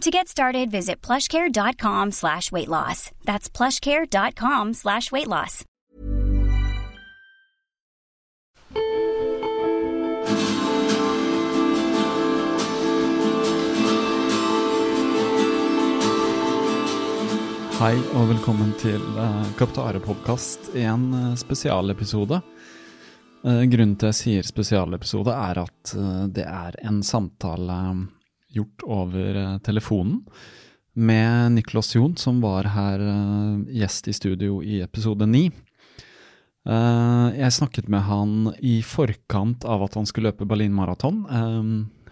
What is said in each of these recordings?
To get started, visit plushcare.com slash weight loss. That's plushcare.com slash weight loss. Hei og velkommen til uh, Kaptare-podkast, en uh, spesialepisode. Uh, grunnen til jeg sier spesialepisode, er at det er en samtale gjort over uh, telefonen med Niklas Jon, som var her uh, gjest i studio i episode ni. Uh, jeg snakket med han i forkant av at han skulle løpe Berlin Maraton.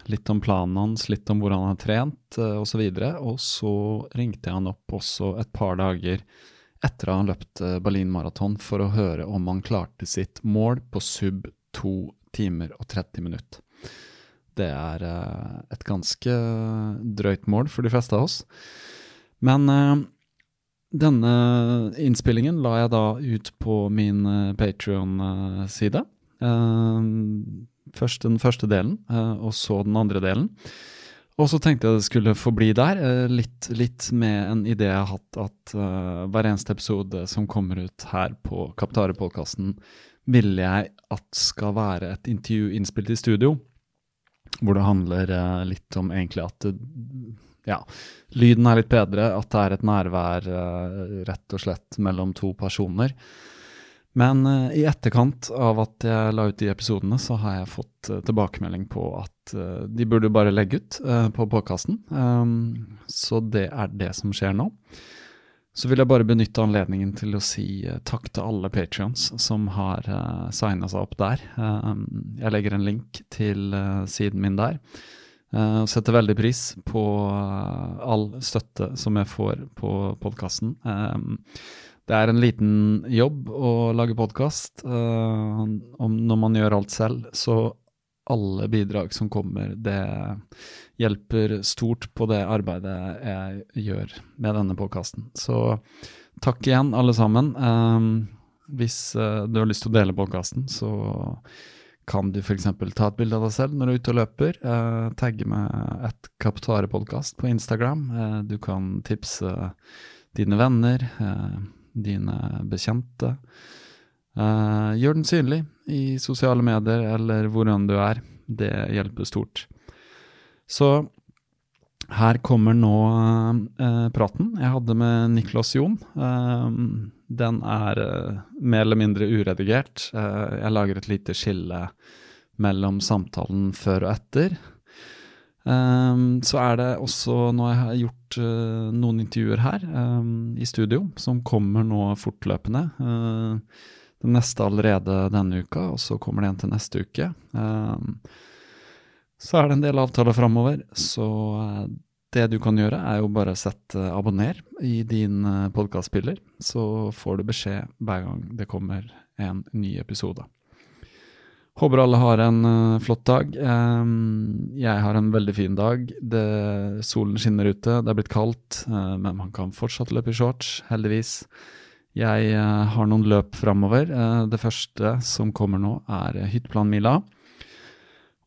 Litt om planen hans, litt om hvor han har trent osv. Og, så og så ringte jeg han opp også et par dager etter at han løpt Berlin Maraton for å høre om han klarte sitt mål på sub 2 timer og 30 minutter. Det er uh, et ganske drøyt mål for de fleste av oss. Men uh, denne innspillingen la jeg da ut på min uh, Patrion-side. Først den første delen, og så den andre delen. Og så tenkte jeg det skulle forbli der, litt, litt med en idé jeg har hatt at hver eneste episode som kommer ut her på Kaptare-podkasten, ville jeg at skal være et intervju innspilt i studio hvor det handler uh, litt om egentlig at ja, lyden er litt bedre, at det er et nærvær uh, rett og slett mellom to personer. Men uh, i etterkant av at jeg la ut de episodene, så har jeg fått tilbakemelding på at de burde bare legge ut på påkasten. Um, så det er det som skjer nå. Så vil jeg bare benytte anledningen til å si uh, takk til alle patrions som har uh, signa seg opp der. Um, jeg legger en link til siden min der. Uh, setter veldig pris på all støtte som jeg får på podkasten. Det er en liten jobb å lage podkast. Når man gjør alt selv, så alle bidrag som kommer, det hjelper stort på det arbeidet jeg gjør med denne podkasten. Så takk igjen, alle sammen. Um, hvis uh, du har lyst til å dele podkasten, så kan du f.eks. ta et bilde av deg selv når du er ute og løper. Uh, tagge med et Kaptare-podkast på Instagram. Uh, du kan tipse dine venner, dine bekjente. Uh, gjør den synlig i sosiale medier eller hvordan du er. Det hjelper stort. Så her kommer nå uh, praten jeg hadde med Niklas Jon. Uh, den er mer eller mindre uredigert. jeg lager et lite skille mellom samtalen før og etter. Um, så er det også, nå har gjort uh, noen intervjuer her um, i studio, som kommer nå fortløpende. Uh, den neste allerede denne uka, og så kommer det en til neste uke. Um, så er det en del avtaler framover, så uh, det du kan gjøre, er jo bare å sette abonner i din uh, podkastspiller, så får du beskjed hver gang det kommer en ny episode. Håper alle har en flott dag. Um, jeg har en veldig fin dag. Det, solen skinner ute, det er blitt kaldt, men man kan fortsatt løpe i shorts, heldigvis. Jeg eh, har noen løp framover. Eh, det første som kommer nå, er Hytteplanmila.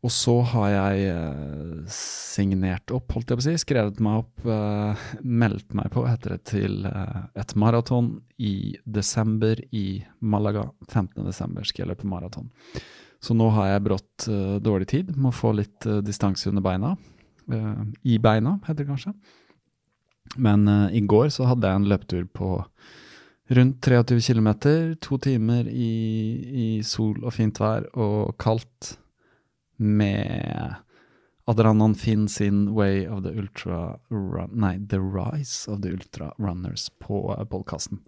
Og så har jeg eh, signert opp, holdt jeg på å si, skrevet meg opp, eh, meldt meg på, heter det, til eh, et maraton i desember i Malaga. 15. desember skal jeg løpe maraton. Så nå har jeg brått eh, dårlig tid, må få litt eh, distanse under beina. Eh, I beina, heter det kanskje. Men eh, i går så hadde jeg en løpetur på rundt 23 km, to timer i, i sol og fint vær og kaldt med Adrianan Finn sin Way of the Ultra Run Nei, The Rise of the Ultra Runners på podkasten.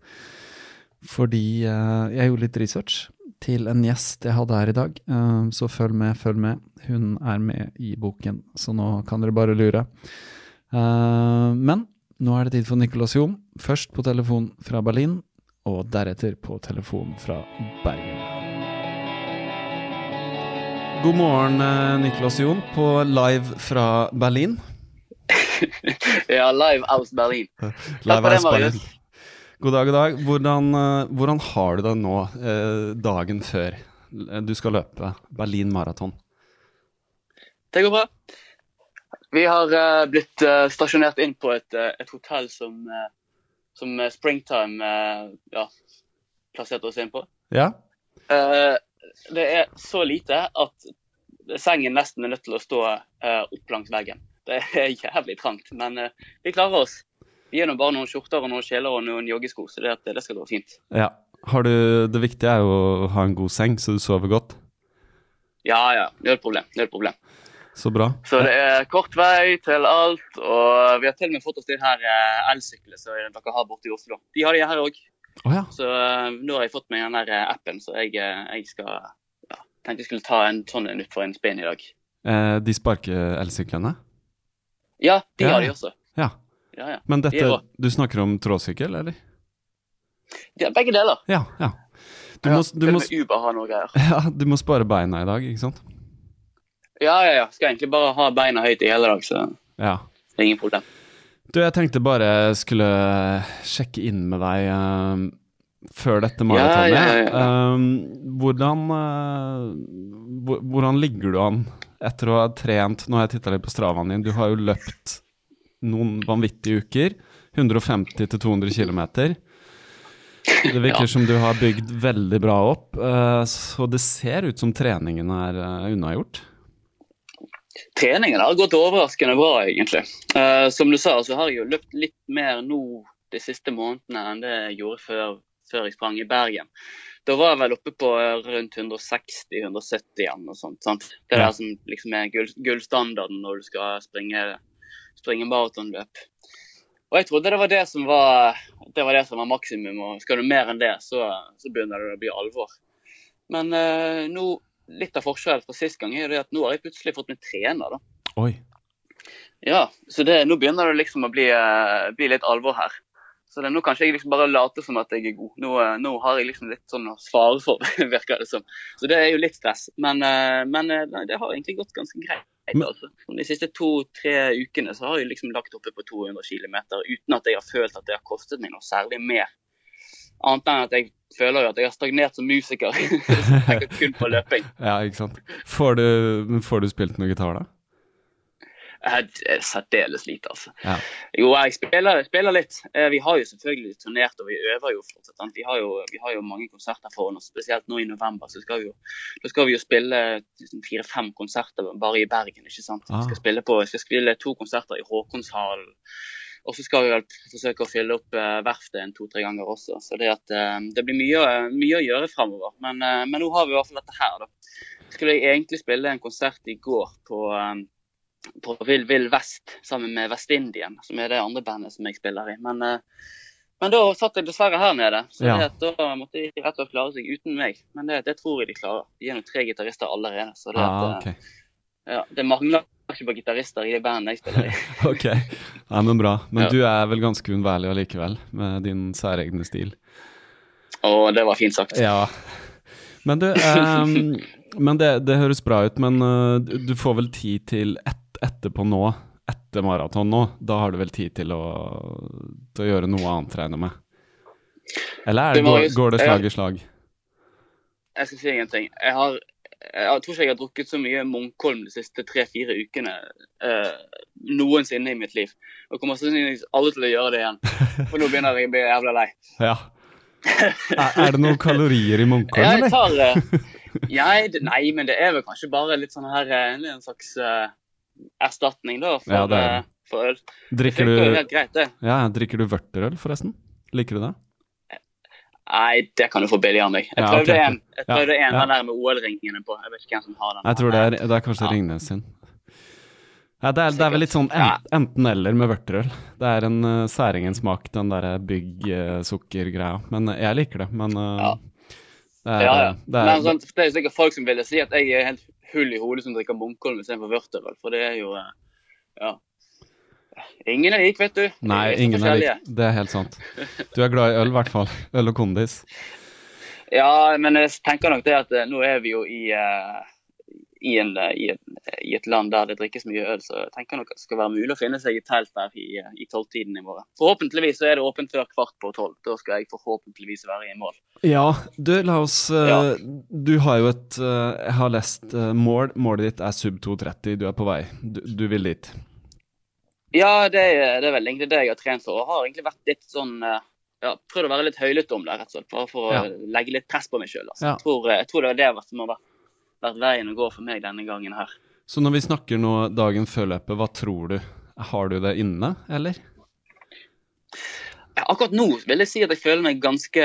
Fordi eh, jeg gjorde litt research til en gjest jeg hadde her i dag. Eh, så følg med, følg med. Hun er med i boken, så nå kan dere bare lure. Eh, men nå er det tid for Nicolas Jon. Først på telefon fra Berlin, og deretter på telefon fra Bergen. God morgen, eh, Nicolas Jon, på live fra Berlin. ja, live aus Berlin. Live aus Berlin. God dag, god dag. Hvordan, eh, hvordan har du det nå, eh, dagen før du skal løpe Berlin maraton? Det går bra. Vi har uh, blitt uh, stasjonert inn på et, uh, et hotell som, som Springtime ja, plasserte oss inn på. Ja? Det er så lite at sengen nesten er nødt til å stå opp langs veggen. Det er jævlig trangt, men vi klarer oss. Vi gir nå bare noen skjorter og noen kjeler og noen joggesko, så det, det skal gå fint. ja. Har du, det viktige er jo å ha en god seng, så du sover godt. Ja, ja. Null problem. Null problem. Så bra. Så det er kort vei til alt, og vi har til og med fått oss de her eh, elsyklene som dere har borte i Oslo. De har de her òg. Oh, ja. Så eh, nå har jeg fått meg den der eh, appen, så jeg, jeg skal ja, tenkte jeg skulle ta en sånn en ut for en spinn i dag. Eh, de sparke-elsyklene? Ja, de Ja, har de også. Ja. Ja, ja. Men dette. Du snakker om tråsykkel, eller? De begge deler. Ja. ja. Du, må, du, må, Uber har noe greier. ja, du må spare beina i dag, ikke sant? Ja, ja, ja. Skal egentlig bare ha beina høyt i hele dag, så Ja. det er ingen problem. Du, jeg tenkte bare skulle sjekke inn med deg eh, før dette maratonet. Ja, ja, ja. Eh, hvordan, uh, hvordan ligger du an etter å ha trent Nå har jeg titta litt på stravaen din. Du har jo løpt noen vanvittige uker. 150-200 km. Det virker som du har bygd veldig bra opp, uh, så det ser ut som treningen er uh, unnagjort. Treningen har gått overraskende bra, egentlig. Uh, som du sa, så har jeg jo løpt litt mer nå de siste månedene enn det jeg gjorde før, før jeg sprang i Bergen. Da var jeg vel oppe på eh, rundt 160-170 igjen og sånt. sant? Det der som liksom er gullstandarden når du skal springe, springe maratonløp. Og jeg trodde det var det som var, det var, det som var maksimum, og skal du mer enn det, så, så begynner det å bli alvor. Men uh, nå, litt av forskjellen fra sist gang er det at nå har jeg plutselig fått meg trener. da. Oi. Ja, så det, nå begynner det liksom å bli, uh, bli litt alvor her. Så det, nå kan jeg liksom bare late som at jeg er god. Nå, uh, nå har jeg liksom litt sånn å svare for, virker det som. Så det er jo litt stress. Men, uh, men nei, det har egentlig gått ganske greit. Altså. De siste to-tre ukene så har jeg liksom lagt oppe på 200 km uten at jeg har følt at det har kostet meg noe særlig mer. Annet enn at jeg føler jo at jeg har stagnert som musiker. Jeg kun på løping. Ja, ikke sant. Får du, får du spilt noe gitar, da? Særdeles lite, altså. Ja. Jo, jeg spiller, spiller litt. Eh, Vi har jo selvfølgelig turnert og vi øver jo fortsatt. Vi har jo, vi har jo mange konserter foran oss, spesielt nå i november. så skal vi jo, Da skal vi jo spille fire-fem konserter bare i Bergen. ikke sant? Ah. Vi skal spille, på, vi skal spille to konserter i Håkonshallen. Og så skal vi vel forsøke å fylle opp eh, verftet en to-tre ganger også. Så det, at, eh, det blir mye, mye å gjøre fremover. Men, eh, men nå har vi i hvert fall dette her, da. Skulle jeg egentlig spille en konsert i går på eh, på Vill Vill Vest sammen med Vest-Indien, som er det andre bandet som jeg spiller i. Men, eh, men da satt jeg dessverre her nede, så Ja. det, da måtte de rett og slett klare seg uten meg. Men det, det tror jeg de klarer. De er jo tre gitarister allerede, så det, Ah, at, ok. eh, ja, det mangler ikke bare gitarister i det bandet jeg spiller i. Ok, ja, men bra. Men Ja. du er vel ganske uunnværlig allikevel, med din særegne stil. Å, det var fint sagt. Ja. Men du, um, men det, det høres bra ut, men uh, du får vel tid til et, etterpå nå, etter maraton nå, da har du vel tid til å, til å gjøre noe annet, regner jeg med? Eller er det, går, går det jeg- slag i slag? Jeg skal si ingenting. Jeg har jeg tror ikke jeg har drukket så mye Munkholm de siste tre-fire ukene eh, noensinne i mitt liv. Og kommer sannsynligvis aldri til å gjøre det igjen. For nå begynner jeg å bli jævla lei. Ja. Er, det noen kalorier i Munkholm, eller? tar eh, jeg, Nei, men det er vel kanskje bare litt sånn her eh, En slags uh, erstatning, da, for, Ja, eh, for øl. Drikker du, greit, det. ja, drikker du vørterøl, forresten? Liker du det? Nei, det kan du få billig av meg. Jeg Ja, okay. ok. en, jeg Ja, en ja. der med OL-ringene på. Jeg vet ikke hvem som har den. Jeg tror det er, det er kanskje Ja. Ringnes sin. Ja, det, er, det er vel litt sånn enten-eller med vørterøl. Det er en uh, særingen smak, den derre bygg-sukker-greia. Men uh, jeg liker det. Men uh, Ja. det er, Ja, ja. Det er, Men sånn, det er sikkert folk som ville si at jeg er helt hull i hodet som drikker Munkholm istedenfor vørterøl, for det er jo eh, Ja. Ingen er lik, vet du. Nei, er ingen er lik. Det er helt sant. Du er glad i øl, i hvert fall. Øl og kondis. Ja, men jeg tenker nok det at eh, nå er vi jo i, eh, i, en, eh, i, et, i et land der det drikkes mye øl, så jeg tenker nok at det skal være mulig å finne seg i telt der i, i tolvtiden i morgen. Forhåpentligvis så er det åpent før kvart på tolv. Da skal jeg forhåpentligvis være i mål. Ja, du, la oss uh, Ja. Du har jo et uh, Jeg har lest uh, mål. Målet ditt er sub 230. Du er på vei. Du, du vil dit. Ja, det, er- det er vel egentlig det jeg har trent for. Og har egentlig vært litt sånn eh, ja, Prøvd å være litt høylytt om det, rett og slett. Bare for å legge litt press på meg sjøl. Altså. Ja. Jeg, tror, jeg tror det er det som har vært, vært veien å gå for meg denne gangen her. Så når vi snakker nå dagen før løpet, hva tror du? Har du det inne, eller? Ja, akkurat nå vil jeg si at jeg føler meg ganske,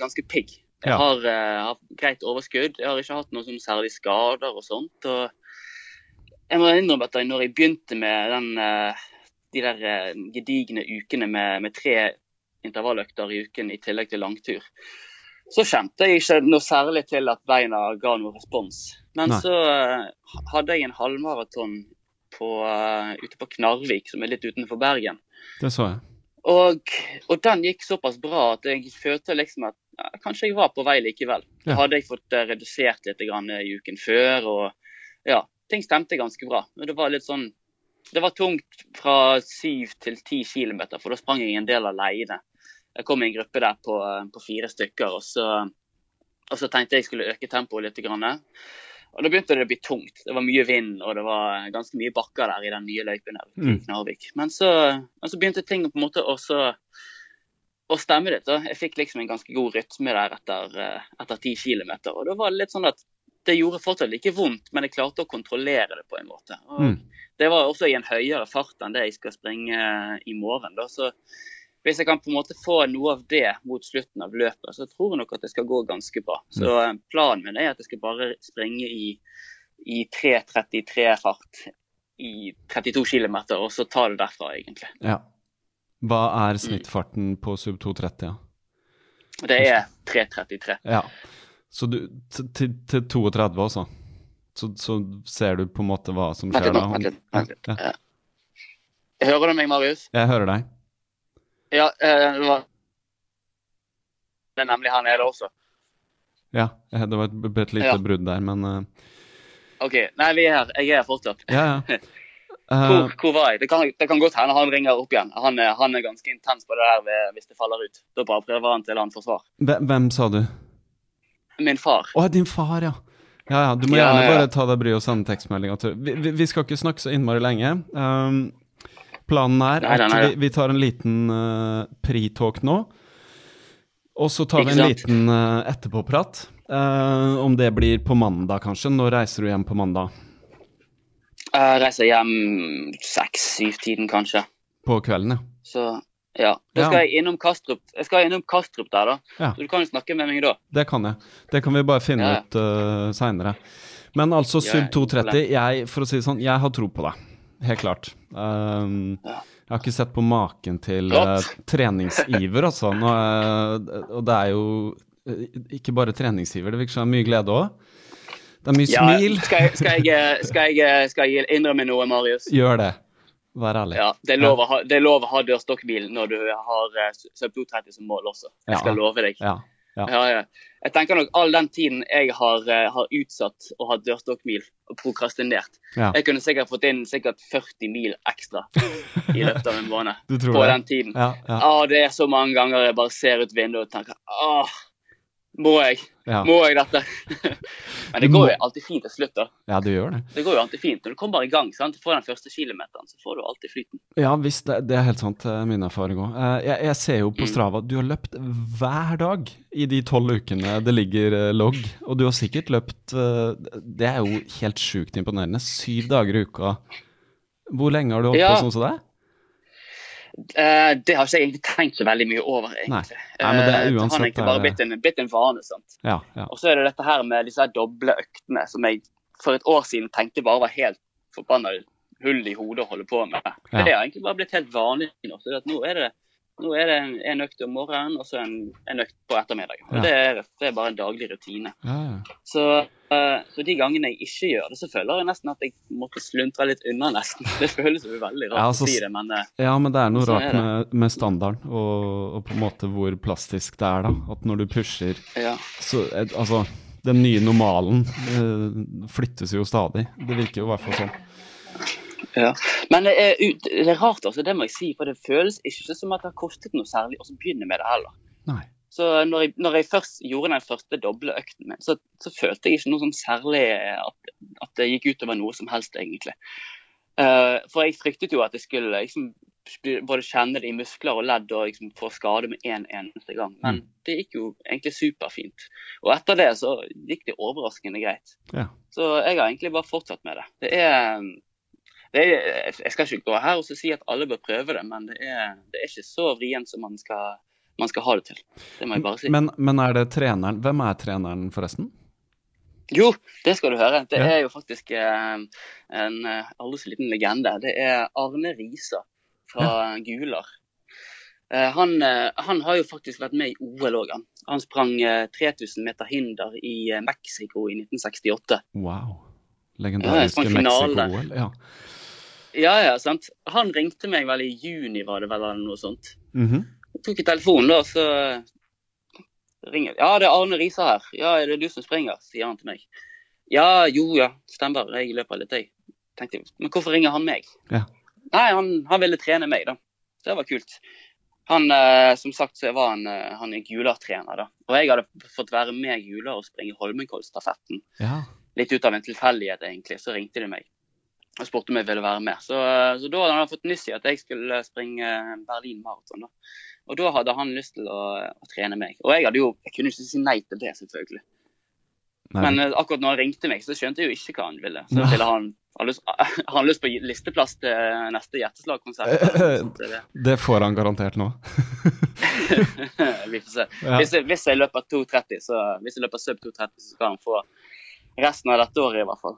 ganske pigg. Jeg Ja. har, uh, har greit overskudd. Jeg har ikke hatt noen sånn særlig skader og sånt. og jeg må innrømme at når jeg begynte med den, eh, de der eh, gedigne ukene med, med tre intervalløkter i uken i tillegg til langtur, så kjente jeg ikke noe særlig til at beina ga noe respons. Men Nei. så eh, hadde jeg en halvmaraton på, ute på Knarvik, som er litt utenfor Bergen. Det så jeg. Og, og den gikk såpass bra at jeg følte liksom at ja, kanskje jeg var på vei likevel. Ja. Hadde jeg fått redusert litt grann i uken før, og ja, ting stemte ganske bra. Men det var litt sånn Det var tungt fra syv til ti kilometer, for da sprang jeg en del alene. Jeg kom i en gruppe der på, eh, på fire stykker, og så, og så tenkte jeg skulle øke tempoet litt. Grann. Og da begynte det å bli tungt. Det var mye vind, og det var ganske mye bakker der i den nye løypen der i Mm. Knarvik. Men så, men så begynte ting på en måte å stemme litt. Da. Jeg fikk liksom en ganske god rytme der etter, eh, etter 10 km. Og da var det litt sånn at det gjorde fortsatt like vondt, men jeg klarte å kontrollere det på en måte. Mm. Det var også i en høyere fart enn det jeg skal springe i morgen. Da. Så hvis jeg kan på en måte få noe av det mot slutten av løpet, så tror jeg nok at det skal gå ganske bra. Så eh, planen min er at jeg skal bare springe i, i 3.33-fart i 32 km, og så ta det derfra, egentlig. Ja. Hva Mm. er snittfarten på sub 230? Ja? Det er 3.33. ja. Så du til, til 32 også? Så, så ser du på en måte hva som skjer da? vent litt. Vent litt. Ja. Hører du meg, Marius? Jeg hører deg. Ja, eh, det var Det er nemlig her nede også. Ja, eh, det var et, et lite Ja. brudd der, men uh... OK. Nei, vi er her. Jeg er her fortsatt. Ja, ja. Hvor, hvor var jeg? Det kan, det kan godt hende han ringer opp igjen. Han er, han er ganske intens på det der hvis det faller ut. Da bare prøver han til han får svar. hvem sa du? Min far. Å, din far, ja. Ja, ja, Du må gjerne ja. bare ta deg bryet og sende tekstmeldinger vi, vi, vi skal ikke snakke så innmari lenge. Um, planen er Nei, nei, at vi, vi tar en liten uh, pre-talk nå. Og så tar vi en liten uh, etterpåprat. Uh, om det blir på mandag, kanskje. Når reiser du hjem på mandag? Jeg reiser hjem seks-syv-tiden, kanskje. På kvelden, ja. Så ja. Da Ja. skal jeg innom Kastrup. Jeg skal innom Kastrup der, da. Ja. Så du kan jo snakke med meg da. Det kan jeg. Det kan vi bare finne Ja. ut uh, seinere. Men altså, Ja, sub 230, jeg, for å si det sånn, jeg har tro på deg. Helt klart. Um, Ja. Jeg har ikke sett på maken til uh, treningsiver, altså. Nå, uh, og det er jo uh, ikke bare treningsiver, det virker som mye glede òg. Det er mye Ja, smil. skal, jeg, skal, jeg, skal, jeg, skal jeg innrømme noe, Marius? Gjør det. Vær ærlig. Ja, det er lov å ha, lov å ha dørstokkbil når du har eh, sub 230 som mål også. Jeg Ja. skal love deg. Ja. Ja. Ja, ja. Jeg tenker nok all den tiden jeg har, eh, har utsatt å ha dørstokkmil og prokrastinert. Ja. Jeg kunne sikkert fått inn sikkert 40 mil ekstra i løpet av en måned på det? den tiden. Ja, ja, Ah, det er så mange ganger jeg bare ser ut vinduet og tenker ah, må jeg? ja. Må jeg dette? Men det går jo alltid fint til slutt, da. ja, det gjør det. Det går jo alltid fint. Når du kommer i gang, sant? får den første kilometeren, så får du alltid flyten. Ja visst, det, det er helt sant. eh, Min erfaring òg. Jeg, jeg ser jo på Strava Strava du har løpt hver dag i de tolv ukene det ligger eh, logg. Og du har sikkert løpt eh, Det er jo helt sjukt imponerende. Syv dager i uka. Hvor lenge har du holdt Ja. på sånn som det? Eh, det har ikke jeg egentlig tenkt så veldig mye over, egentlig. Nei, men det er uansett, han har egentlig bare er- blitt en, blitt en vane. sant? Ja, ja. Og så er det dette her med disse her doble øktene som jeg for et år siden tenkte bare var helt forbanna hull i hodet å holde på med. Ja. Det har egentlig bare blitt helt vanlig nå. Så at nå er det, nå er det en, en økt om morgenen og så en, en økt på ettermiddagen. Ja. det, er, det er bare en daglig rutine. ja, ja. Så, eh, så de gangene jeg ikke gjør det, så føler jeg nesten at jeg måtte sluntre litt unna, nesten. Det føles jo veldig rart Ja, altså, å si det, men eh, Ja, men det er noe rart er med, med standarden, og, og på en måte hvor plastisk det er, da. At når du pusher ja. så eh, Altså, den nye normalen eh, flyttes jo stadig. Det virker jo i hvert fall sånn. Ja. Men det er, det er rart, altså, det må jeg si. For det føles ikke som at det har kostet noe særlig å begynne med det heller. Nei. Så når jeg, når jeg først gjorde den første doble økten min, så, så følte jeg ikke noe sånn særlig at, at det gikk utover noe som helst, egentlig. Uh, for jeg fryktet jo at jeg skulle liksom både kjenne det i muskler og ledd og liksom få skade med en eneste gang. Men det gikk jo egentlig superfint. Og etter det så gikk det overraskende greit. Ja. Så jeg har egentlig bare fortsatt med det. Det er, det er Jeg skal ikke gå her og så si at alle bør prøve det, men det er, det er ikke så vrient som man skal, man skal ha det til. Det må jeg bare si. Men, men er det treneren Hvem er treneren, forresten? Jo, det skal du høre. Det Ja. er jo faktisk eh, en eh, aldri så liten legende. Det er Arne Risa fra Gular. Eh, han, han har jo faktisk vært med i OL òg, han. Han sprang eh, 3000 meter hinder i Mexico i 1968. Wow. Ja, Legendariske finale der. Mexico-OL. Ja. Ja, ja, sant. Han ringte meg vel i juni, var det vel, eller noe sånt. Mhm. Jeg tok i telefonen da, så ringer Ja, det er Arne Risa her. Ja, er det du som springer? sier han til meg. Ja, jo, ja, stemmer. Jeg løper litt, jeg. Tenkte, Men hvorfor ringer han meg? Ja. Nei, han, han ville trene meg, da. Så det var kult. Han, eh, som sagt, så var han, eh, han er Gular-trener, da. Og jeg hadde fått være med Gular og springe Holmenkollstafetten. ja. Litt ut av en tilfeldighet, egentlig. Så ringte de meg og spurte om jeg ville være med. Så, eh, så da hadde han fått nyss i at jeg skulle springe Berlin Maraton. da. Og da hadde han lyst til å, å trene meg. Og jeg jo, jeg kunne ikke si nei til det, selvfølgelig. Nei, Men eh, akkurat når han ringte meg, så skjønte jeg jo ikke hva han ville. Så ville han, har lyst, han lyst på listeplass til neste hjerteslagkonsert. Så det- det får han garantert nå. Vi får se. Hvis, jeg, hvis jeg løper 2,30, så hvis jeg løper sub 2,30, så skal han få resten av dette året i hvert fall.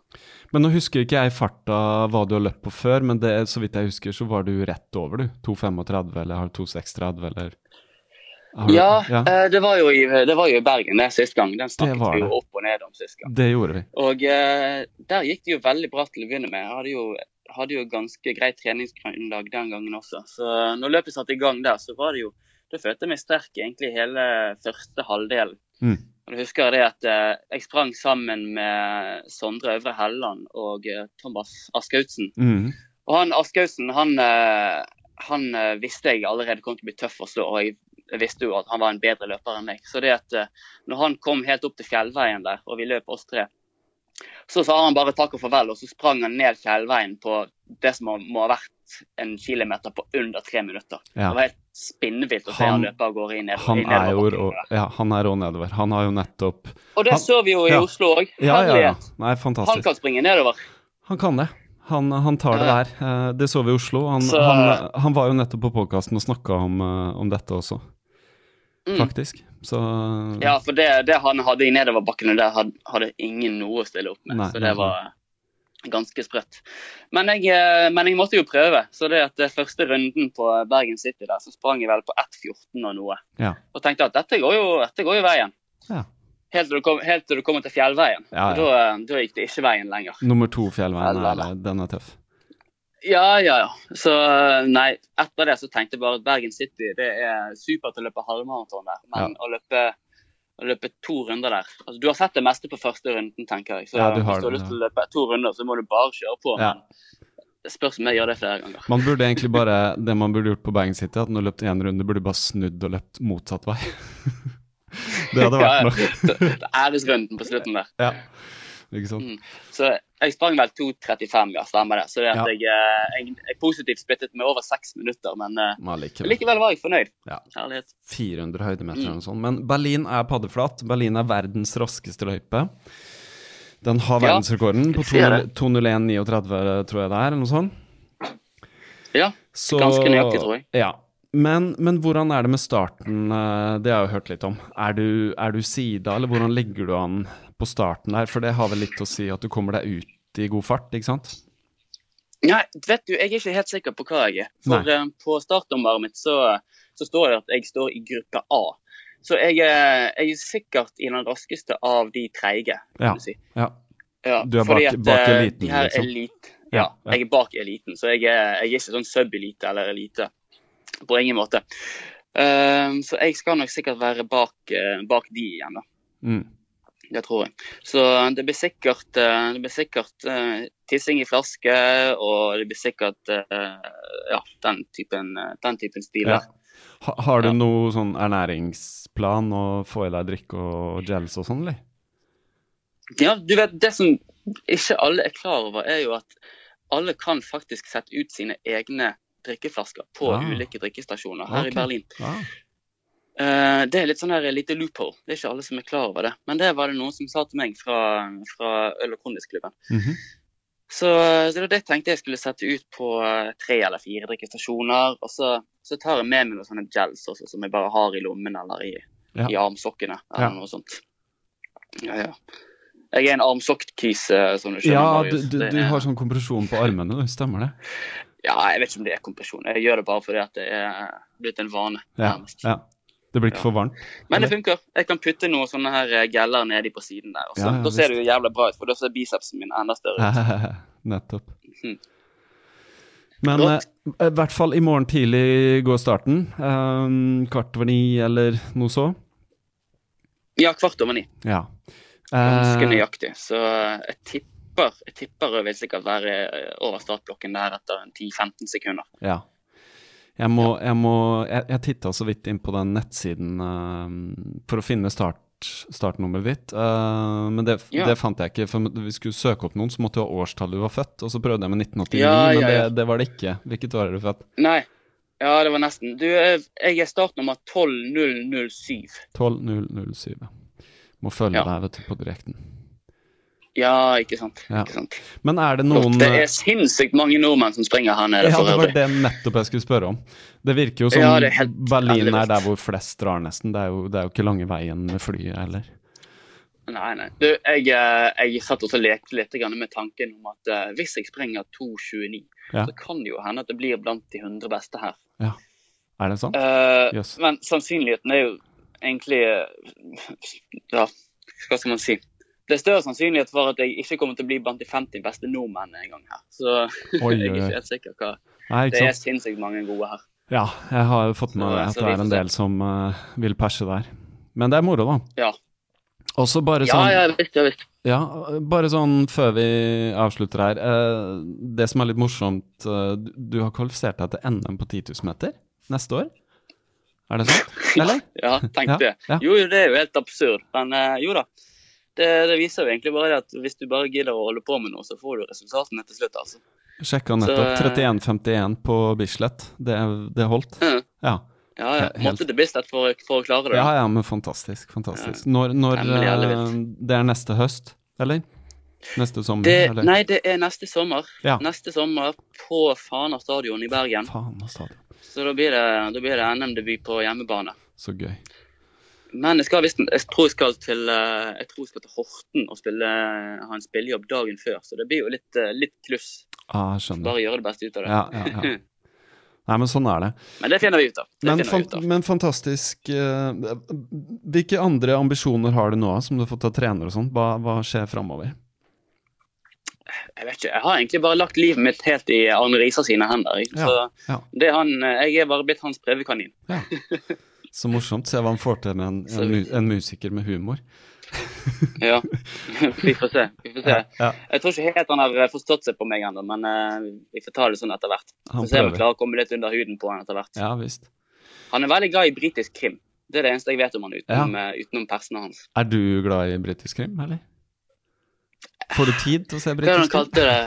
Men nå husker ikke jeg i farta hva du har løpt på før, men det, så vidt jeg husker, så var du rett over, du. 2,35 eller har du 2,36 eller du- Ja, ja, eh, det, var i, det var jo i Bergen det sist gang. Den snakket vi jo opp og ned om sist gang. det gjorde vi. Og uh, der gikk det jo veldig bra til å begynne med. Jeg hadde jo, hadde jo ganske greit treningsgrunnlag den gangen også. Så når løpet satte i gang der, så var det jo Da følte jeg meg sterk egentlig hele første halvdelen. Mm. Og da husker jeg det at eh, jeg sprang sammen med Sondre Øvre Helland og eh, Thomas Askautsen. Mhm. Og han Askautsen, han, eh, han visste jeg allerede kom til å bli tøff å slå. og jeg jeg visste jo at han var en bedre løper enn meg. Så det at når han kom helt opp til fjellveien der, og vi løp oss tre, så sa han bare takk og farvel, og så sprang han ned fjellveien på det som må ha vært en kilometer på under tre minutter. Ja. Det var helt spinnvilt å se Han- han løpe av gårde i ned- Han i er jo ja, han er også nedover. Han har jo nettopp Og det han- så vi jo i ja. Oslo òg. Ja, ja, ja. Nei, fantastisk. Han kan springe nedover. Han kan det. Han, han tar det der. Eh, Det så vi i Oslo. Han, Så- han, han var jo nettopp på podkasten og snakka om, eh, om dette også, Mm. faktisk. Så Ja, for det, det han hadde i nedoverbakkene der, hadde, hadde ingen noe å stille opp med. Nei, så det var ganske sprøtt. Men jeg, eh, men jeg måtte jo prøve. Så det at første runden på Bergen City der, så sprang jeg vel på 1,14 og noe. Ja. Og tenkte at dette går jo, dette går jo veien. Ja. Helt til, du kom, helt til du kommer til fjellveien. Ja, ja. Da, da gikk det ikke veien lenger. Nummer to fjellveien, Eller- er, den er tøff. Ja, ja, ja. Så nei, etter det så tenkte jeg bare at Bergen City det er supert å løpe halvmaraton der. Men å løpe å løpe to runder der. Altså, du har sett det meste på første runden, tenker jeg. Så Ja, du har hvis du har lyst til å løpe to runder, så må du bare kjøre på. Ja. Men det spørs om jeg gjør det flere ganger. Man burde egentlig bare Det man burde gjort på Bergen City, at når du løpt én runde, burde du bare snudd og løpt motsatt vei. det hadde vært nok. ja. Æresrunden på slutten der. Ja. Ikke sant? Mm. Så jeg sprang vel 2.35, ja, stemmer det. Så det Ja. jeg, jeg, jeg er positivt splittet med over seks minutter, men eh, Men allikevel. likevel var jeg fornøyd. Ja. Herlighet. 400 høydemeter Mm. eller noe sånt. Men Berlin er paddeflat. Berlin er verdens raskeste løype. Den har verdensrekorden på jeg ser det. 2.01,39, tror jeg det er, eller noe sånt. Ja, Så, Ganske nøyaktig, tror jeg. Ja. Men, men hvordan er det med starten? eh, Det har jeg jo hørt litt om. Er du, er du sida, eller hvordan legger du an på starten her, For det har vel litt å si at du kommer deg ut i god fart, ikke sant? Nei, vet du, jeg er ikke helt sikker på hva jeg er. For uh, eh, på startnummeret mitt så, så står det at jeg står i gruppe A. Så jeg, er- jeg er sikkert i den raskeste av de treige, kan Ja. du si. Ja. Ja, Du er bak- at, bak eh, eliten, de her liksom. Elit, Ja, ja, jeg er bak eliten, så jeg er, jeg er ikke sånn sub-elite eller elite. På ingen måte. Uh, så jeg skal nok sikkert være bak, eh, bak de igjen, da. Mm. Det tror jeg. Så det blir sikkert, eh, det blir sikkert eh, tissing i flaske, og det blir sikkert eh, ja, den typen, den typen stil. Ja. har du Ja. noe sånn ernæringsplan og få i deg drikke og gels og sånn, eller? Ja, du vet, Det som ikke alle er klar over, er jo at alle kan faktisk sette ut sine egne drikkeflasker på ja. ulike drikkestasjoner her okay. i Berlin. Ah. Eh, det er litt sånn her lite loophole. Det er ikke alle som er klar over det. Men det var det noen som sa til meg fra, fra Øl- og Kondisklubben. Mhm. Så, så det det tenkte jeg skulle sette ut på eh, tre eller fire drikkestasjoner. Og så, så tar jeg med meg noen sånne gels også, som jeg bare har i lommen eller i, Ja. i armsokkene. Eller Ja. noe sånt. Ja, ja. Jeg er en armsokkise som du skjønner. Ja, du, Marius. du, du er- har sånn kompresjon på armene, du. Stemmer det? Ja, jeg vet ikke om det er kompresjon. Jeg gjør det bare fordi at det er blitt en vane. Ja. nærmest. ja. Det blir ikke Ja. for varmt? Men det funker. Jeg kan putte noen sånne her eh, geller nedi på siden der. Ja, ja, da ser det jo jævla bra ut, for da ser bicepsen min enda større ut. Nettopp. Mhm. Men eh, i hvert fall i morgen tidlig går starten. Eh, kvart over ni eller noe så. Ja, kvart over ni. Ja. Ganske Eh, nøyaktig. Så eh, jeg tipper jeg tipper det vil sikkert være over startblokken der etter 10-15 sekunder. Ja. Jeg må, jeg må Jeg, jeg titta så vidt inn på den nettsiden uh, for å finne start, startnummeret ditt, uh, men det, Ja. det fant jeg ikke. For vi skulle søke opp noen, så måtte du ha årstallet du var født, og så prøvde jeg med 1989, Ja, men ja, ja. Det, det var det ikke. Hvilket år er du født? Nei. Ja, det var nesten. Du, eh, jeg er startnummer 12007. 12007. Må følge deg vet du, på direkten. Ja, ikke sant. Ja. Ikke sant. Men er det noen Det er sinnssykt mange nordmenn som springer her nede Ja, for det var det nettopp jeg skulle spørre om. Det virker jo som Ja, er helt Berlin er der hvor flest drar, nesten. Det er jo, det er jo ikke lange veien med flyet heller. Nei, nei. Du, jeg, eh, jeg satt også og lekte litt med tanken om at eh, hvis jeg springer 2,29, Ja. så kan det jo hende at det blir blant de 100 beste her. Ja. Er det sant? Uh, yes. Men sannsynligheten er jo egentlig eh, Ja, hva skal man si? Det er større sannsynlighet for at jeg ikke kommer til å bli blant de 50 beste nordmennene en gang her. Så Oi, jeg er ikke helt sikker hva Nei, Det er sinnssykt mange gode her. Ja, jeg har jo fått med meg at det er en del som uh, vil perse der. Men det er moro, da. Ja. Og så bare Ja, sånn ja visst, ja visst. Ja, bare sånn før vi avslutter her. Uh, det som er litt morsomt, uh, du, du har kvalifisert deg til NM på 10 000 meter neste år? Er det sant? Eller? Ja, tenk Ja, det. ja. Jo, det er jo helt absurd. Men jo da. Det, det viser jo egentlig bare at hvis du bare gidder å holde på med noe, så får du resultatene til slutt, altså. Sjekka nettopp. Eh, 31,51 på Bislett. Det, det holdt? Ja. Ja. Ja, ja. Måtte til Bislett for, for å klare det. ja, ja, men fantastisk. Fantastisk. Når, når ja, det, ellevilt. Det er neste høst, eller? Neste sommer, Det, eller? nei, det er neste sommer. Ja. Neste sommer på Fana stadion i Bergen. Fana stadion. Så da blir det, da blir det NM-debut på hjemmebane. Så gøy. Men jeg, skal, jeg tror jeg skal til eh, Jeg tror jeg skal til Horten og spille, ha en spillejobb dagen før. Så det blir jo litt, eh, litt kluss. Ah. Bare gjøre det beste ut av det. Ja, ja, ja. Nei, men sånn er det. Men det finner vi ut av. Men, fan, ut av. men fantastisk eh, Hvilke andre ambisjoner har du nå, som du har fått av trener og sånn? Hva, hva skjer framover? Jeg vet ikke, jeg har egentlig bare lagt livet mitt helt i Arne Risa sine hender. Ja, Så ja. det han, jeg er bare blitt hans prøvekanin. Så morsomt. Se hva han får til med en, en, en musiker med humor. Ja, vi får se. Vi får se. Ja, Jeg tror ikke helt han har eh, forstått seg på meg ennå, men eh, vi får ta det sånn etter hvert. han Får se om vi klarer å komme litt under huden på han etter hvert. Ja visst. Han er veldig glad i britisk krim. Det er det eneste jeg vet om han utenom, eh, utenom persene hans. Er du glad i britisk krim, eller? Får du tid til å se britisk krim? Hva er det han kalte det?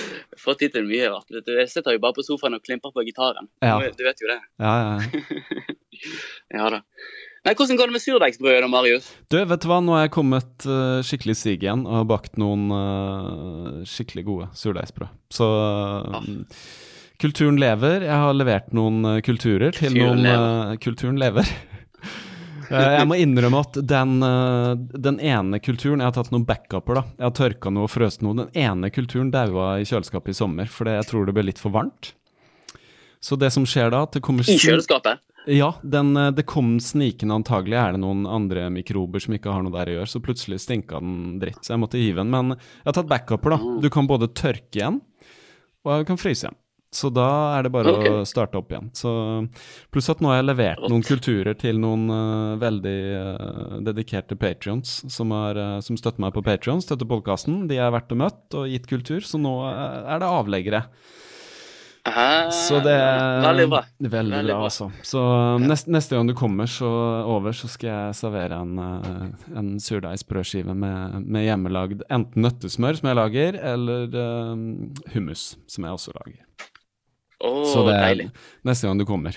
Får tid til mye rart. Vet du, Jeg sitter jo bare på sofaen og klimper på gitaren. Ja. Du- vet jo det. Ja, ja, ja. Da. Nei, Hvordan går det med surdeigsbrødet Marius? Du, vet du hva, nå har jeg kommet uh, skikkelig i stig igjen og har bakt noen uh, skikkelig gode surdeigsbrød. Så eh, kulturen lever. Jeg har levert noen kulturer til Kulturen noen Kulturen lever. Eh, jeg må innrømme at den, eh, den ene kulturen Jeg har tatt noen backuper, da. Jeg har tørka noe og frøst noe. Den ene kulturen daua i kjøleskapet i sommer, for jeg tror det ble litt for varmt. Så det som skjer da, det kommer I kjøleskapet? ja, den, eh, det kom snikende antagelig. Er det noen andre mikrober som ikke har noe der å gjøre, så plutselig stinka den dritt. Så jeg måtte hive den. Men jeg har tatt backuper, da. Du kan både tørke igjen, og jeg kan fryse igjen. Så da er det bare å starte opp igjen. Så, pluss at nå har jeg levert noen kulturer til noen uh, veldig uh, dedikerte patrions som, har, eh, som støtter meg på Patrion, støtter podkasten. De har vært og møtt og gitt kultur, så nå er det avleggere. Aha. Så det Veldig bra. Veldig, Veldig bra, altså. Så neste, neste gang du kommer så over, så skal jeg servere en, en surdeigsbrødskive med, med hjemmelagd enten nøttesmør, som jeg lager, eller um, hummus, som jeg også lager. Å, så det er deilig. neste gang du kommer.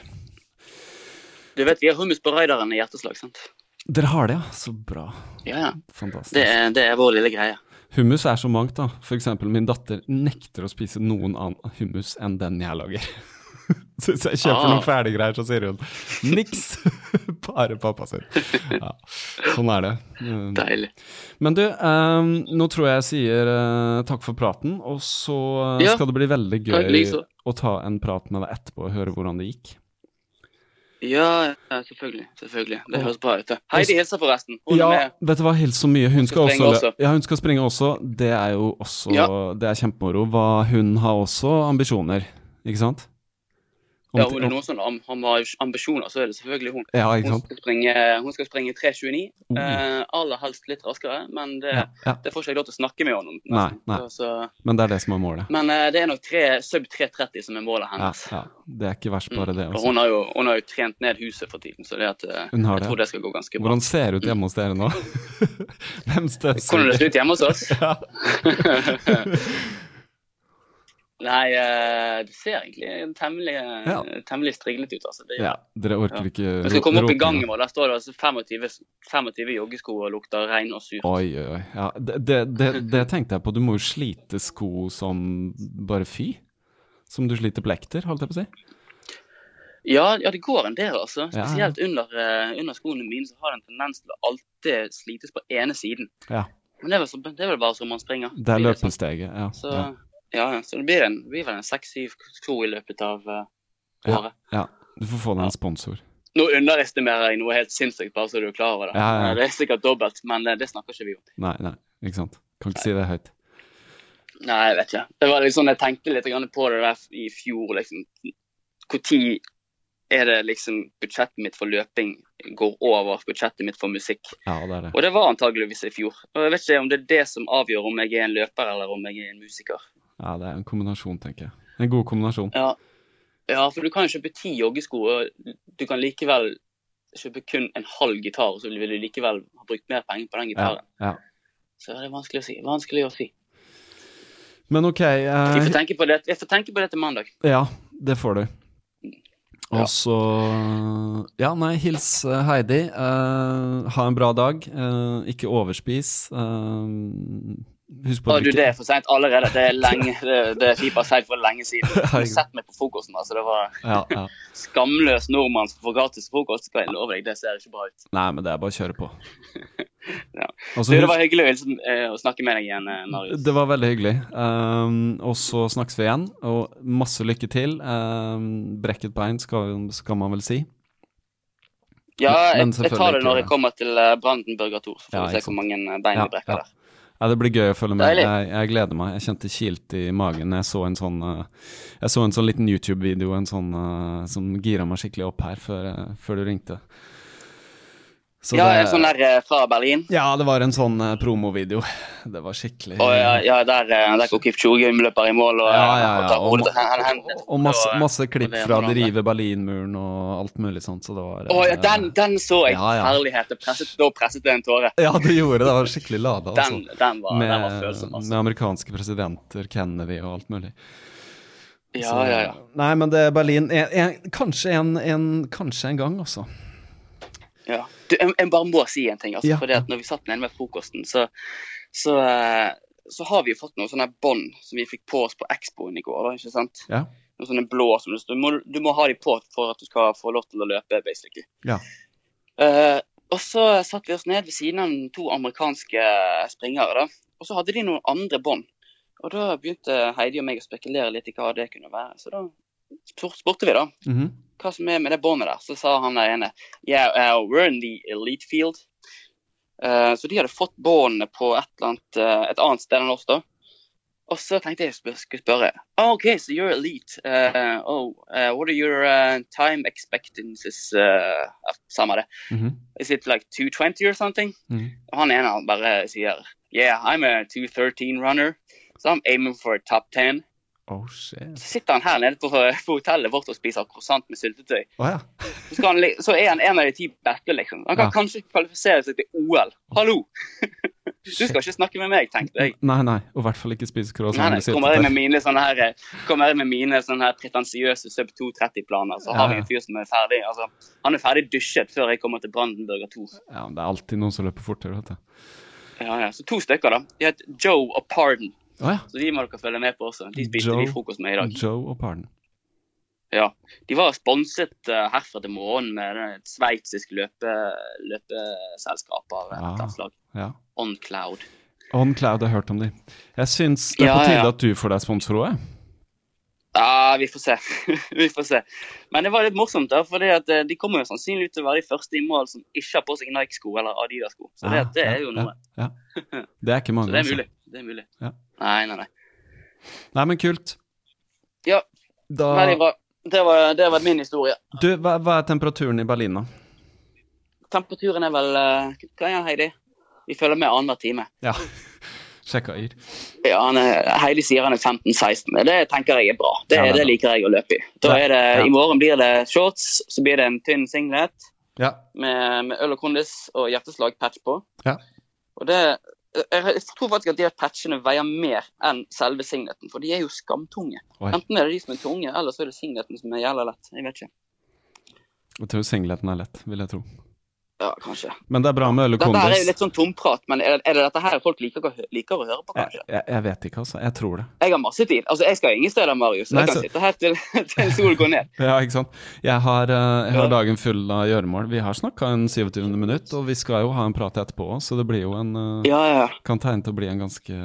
Du vet, vi har hummus på raideren i hjerteslag, sant? Dere har det, ja? Så bra. Ja, ja. Fantastisk. Det er, det er vår lille greie. Hummus er så mangt, da. For eksempel min datter nekter å spise noen annen hummus enn den jeg lager. Så hvis jeg kjøper Ah. noen ferdiggreier, så sier hun niks! Bare pappa sin. Ja, sånn er det. Deilig. Men du, um, nå tror jeg jeg sier uh, takk for praten, og så eh, Ja. skal det bli veldig gøy like å ta en prat med deg etterpå og høre hvordan det gikk. Ja, selvfølgelig. selvfølgelig. Det høres bra ut. det. Heidi hilser forresten. Hun ja, er med. vet du hva, hils så mye. Hun skal, skal også. Ja, hun skal springe også. Det er jo også Ja. Det er kjempemoro. Hun har også ambisjoner, ikke sant? Om Ja, noen sånn, am- han har ambisjoner, så er det selvfølgelig hun. Ja, Hun skal springe, hun skal springe 3.29. Oh. Eh, aller helst litt raskere, men det, Ja, ja. det får ikke jeg lov til å snakke med henne om. Nei, nei. Så, Men det er det som er målet. men eh, det er nok tre, sub 3.30 som er målet hennes. ja. Det er ikke verst, bare det Og hun har, jo, hun har jo trent ned huset for tiden, så det at, eh, jeg det. tror det skal gå ganske bra. Hvordan ser det ut hjemme hos dere nå? Hvem Hvordan det ser ut hjemme hos oss? Nei, eh, det ser egentlig temmelig, Ja. temmelig striglete ut. altså. Det, ja, dere orker Ja. ikke Vi skal komme opp i gangen vår. Der står det altså 25, 25 joggesko og lukter regn og surt. Oi, oi. Ja, det, det, det, tenkte jeg på. Du må jo slite sko som bare fy. Som du sliter plekter, holdt jeg på å si. Ja, ja, det går en del, altså. Spesielt under, eh, under skoene mine så har det en tendens til å alltid slites på ene siden. Ja. Men det er vel, så, det er vel bare som man springer. Det er sånn. løpesteget. Ja. Så, ja. ja. ja, så det blir, en, det blir vel en seks-syv sko i løpet av uh, året. ja. Du får få deg en sponsor. Nå underestimerer jeg noe helt sinnssykt, bare så du er klar over det. Ja, ja. Det er sikkert dobbelt, men eh, det snakker ikke vi om. Nei, nei, ikke sant. Kan ikke si det høyt. Nei, jeg vet ikke. Det var liksom, Jeg tenkte litt på det der i fjor. liksom. Når er det liksom budsjettet mitt for løping går over budsjettet mitt for musikk? Ja, det er det. Og det var antageligvis i fjor. Og Jeg vet ikke om det er det som avgjør om jeg er en løper eller om jeg er en musiker. Ja, det er en kombinasjon, tenker jeg. En god kombinasjon. Ja, ja for du kan kjøpe ti joggesko, og du kan likevel kjøpe kun en halv gitar, og så vil du likevel ha brukt mer penger på den gitaren. ja. Så det er vanskelig å si. Vanskelig å si. Men ok. eh... jeg, får tenke på det, jeg får tenke på det til mandag. ja, det får du. Og så Ja, nei, hils eh, Heidi. Eh, ha en bra dag. Eh, ikke overspis. Eh, husk på Å, drikke. du, det er for sent allerede. Det er lenge, det, det Fipa sagt for lenge siden. Du sett meg på frokosten. altså. Det var ja, ja. skamløs nordmann som får gratis frokost. Skal jeg love deg, det ser ikke bra ut. Nei, men det er bare å kjøre på. Ja. Også, Du, det var hyggelig eh, å snakke med deg igjen, eh, Marius. Det var veldig hyggelig. Um, og så snakkes vi igjen, og masse lykke til. Um, brekket bein skal, skal man vel si. Ja, jeg, jeg tar det når jeg kommer til eh, Brandenburger Tor. Så får vi se hvor mange bein vi brekker der. Ja, Det blir gøy å følge med. Jeg, jeg gleder meg. Jeg kjente kilt i magen. Jeg så en sånn eh, Jeg så en sånn liten YouTube-video en sånn, eh, som gira meg skikkelig opp her før, eh, før du ringte. Så Ja, det- en sånn der eh, fra Berlin. Ja, det var en sånn eh, promovideo. Det var skikkelig Og ja, ja der, eh, der går Kipchoge løper i mål og, Ja, ja, ja. og, Og, og, og masse, masse klipp fra de river Berlinmuren og alt mulig sånt, så det var Å, ja, den, den så jeg. Herlighet. Presset, da presset det en tåre. Ja, det gjorde det. Det var skikkelig lada, altså. Den, den, var, den var med, følsom. med Altså. amerikanske presidenter, Kennedy og alt mulig. Ja, Så- ja, ja. Nei, men det er Berlin en, en, Kanskje en, en Kanskje en gang, altså. Ja. Du, jeg, jeg bare må si en ting. Altså, Ja. fordi at når vi satt nede med frokosten, så, så, eh, så har vi jo fått noen sånne bånd som vi fikk på oss på Expoen i går. Ikke sant? Ja. Noen sånne blå som det. Du må, du må ha de på for at du skal få lov til å løpe, basically. Ja. Uh, og så satte vi oss ned ved siden av to amerikanske springere. da. Og så hadde de noen andre bånd. Og da begynte Heidi og meg å spekulere litt i hva det kunne være. Så da spurte vi da Mhm. hva som er med det båndet der. Så sa han der ene yeah, uh, we're in the elite field. Uh, så de hadde fått båndene på et, eller annet, uh, et annet sted enn oss, da. Og så tenkte jeg jeg skulle spørre oh, OK, so you're elite. Uh, oh, uh, what are your uh, time expectancies? Uh, samme det. Mhm. Is it like 220 or something? Mhm. Og han ene han bare sier Yeah, I'm a 213 runner. So I'm aiming for a top 10. Oh, shit. Så sitter han her nede på, på hotellet vårt og spiser croissant med syltetøy. Oh, ja. Så, han, så er han en av de ti beste, liksom. Han kan Ja. kanskje kvalifisere seg til OL. Hallo! Du skal ikke snakke med meg, tenkte jeg. Nei, nei. Og i hvert fall ikke spise croissant nei, med kommer jeg med syltetøy. mine sånne her, kommer jeg med mine sånne her pretensiøse sub 230-planer, så har vi en fyr som er ferdig. Altså, han er ferdig dusjet før jeg kommer til Brandenburger 2. Ja, men det er alltid noen som løper fortere, vet du. Ja, ja. Så to stykker, da. De heter Joe og Pardon. Å ja. Så de må dere følge med på også. De spiste Joe- vi frokost med i dag. Joe og Pardon. Ja. De var sponset uh, herfra til morgenen med et sveitsisk løpe, løpeselskap av et Ah. slag. Ja. On Cloud. On Cloud, jeg har hørt om de. Jeg syns det er på tide at du får deg sponsor òg, jeg. Ja, vi får se. vi får se. Men det var litt morsomt, da, fordi eh, de kommer jo sannsynligvis til å være de første i mål som ikke har på seg Nike-sko eller Adidas-sko. Så det, Ah, det er jo noe. Ja, ja. Det er ikke mange, Så det er altså. Det er mulig. Ja. Nei, nei, nei. Nei, men kult. Ja, Da veldig bra. Det var, det var min historie. Du, hva, hva er temperaturen i Berlin, da? Temperaturen er vel eh, Hva er den, Heidi? Vi følger med annenhver time. Ja. Sjekka yr. Ja, er, Heidi sier han er 15-16. Det tenker jeg er bra. Det, Ja, det er det liker jeg å løpe i. Da er det. I morgen blir det shorts, så blir det en tynn singlet Ja. med, med øl og kondis og hjerteslag-patch på. Ja. Og det, jeg, tror faktisk at de patchene veier mer enn selve singleten, for de er jo skamtunge. Oi. Enten er det de som er tunge, eller så er det singleten som er jævla lett. Jeg vet ikke. Jeg tror singleten er lett, vil jeg tro. Ja, kanskje. Men det er bra med øl og Dette er jo litt sånn tomprat, men er, er det dette her folk liker, liker å høre på, kanskje? jeg, jeg vet ikke, altså. Jeg tror det. Jeg har masse tid. Altså, jeg skal ingen steder, Marius. Nei, Jeg kan så- sitte her til, til solen går ned. Ja, ikke sant. Jeg har, eh, jeg har dagen full av gjøremål. Vi har snakka en 27. minutt, og vi skal jo ha en prat etterpå òg, så det blir jo en eh, Ja, ja. Kan tegne til å bli en ganske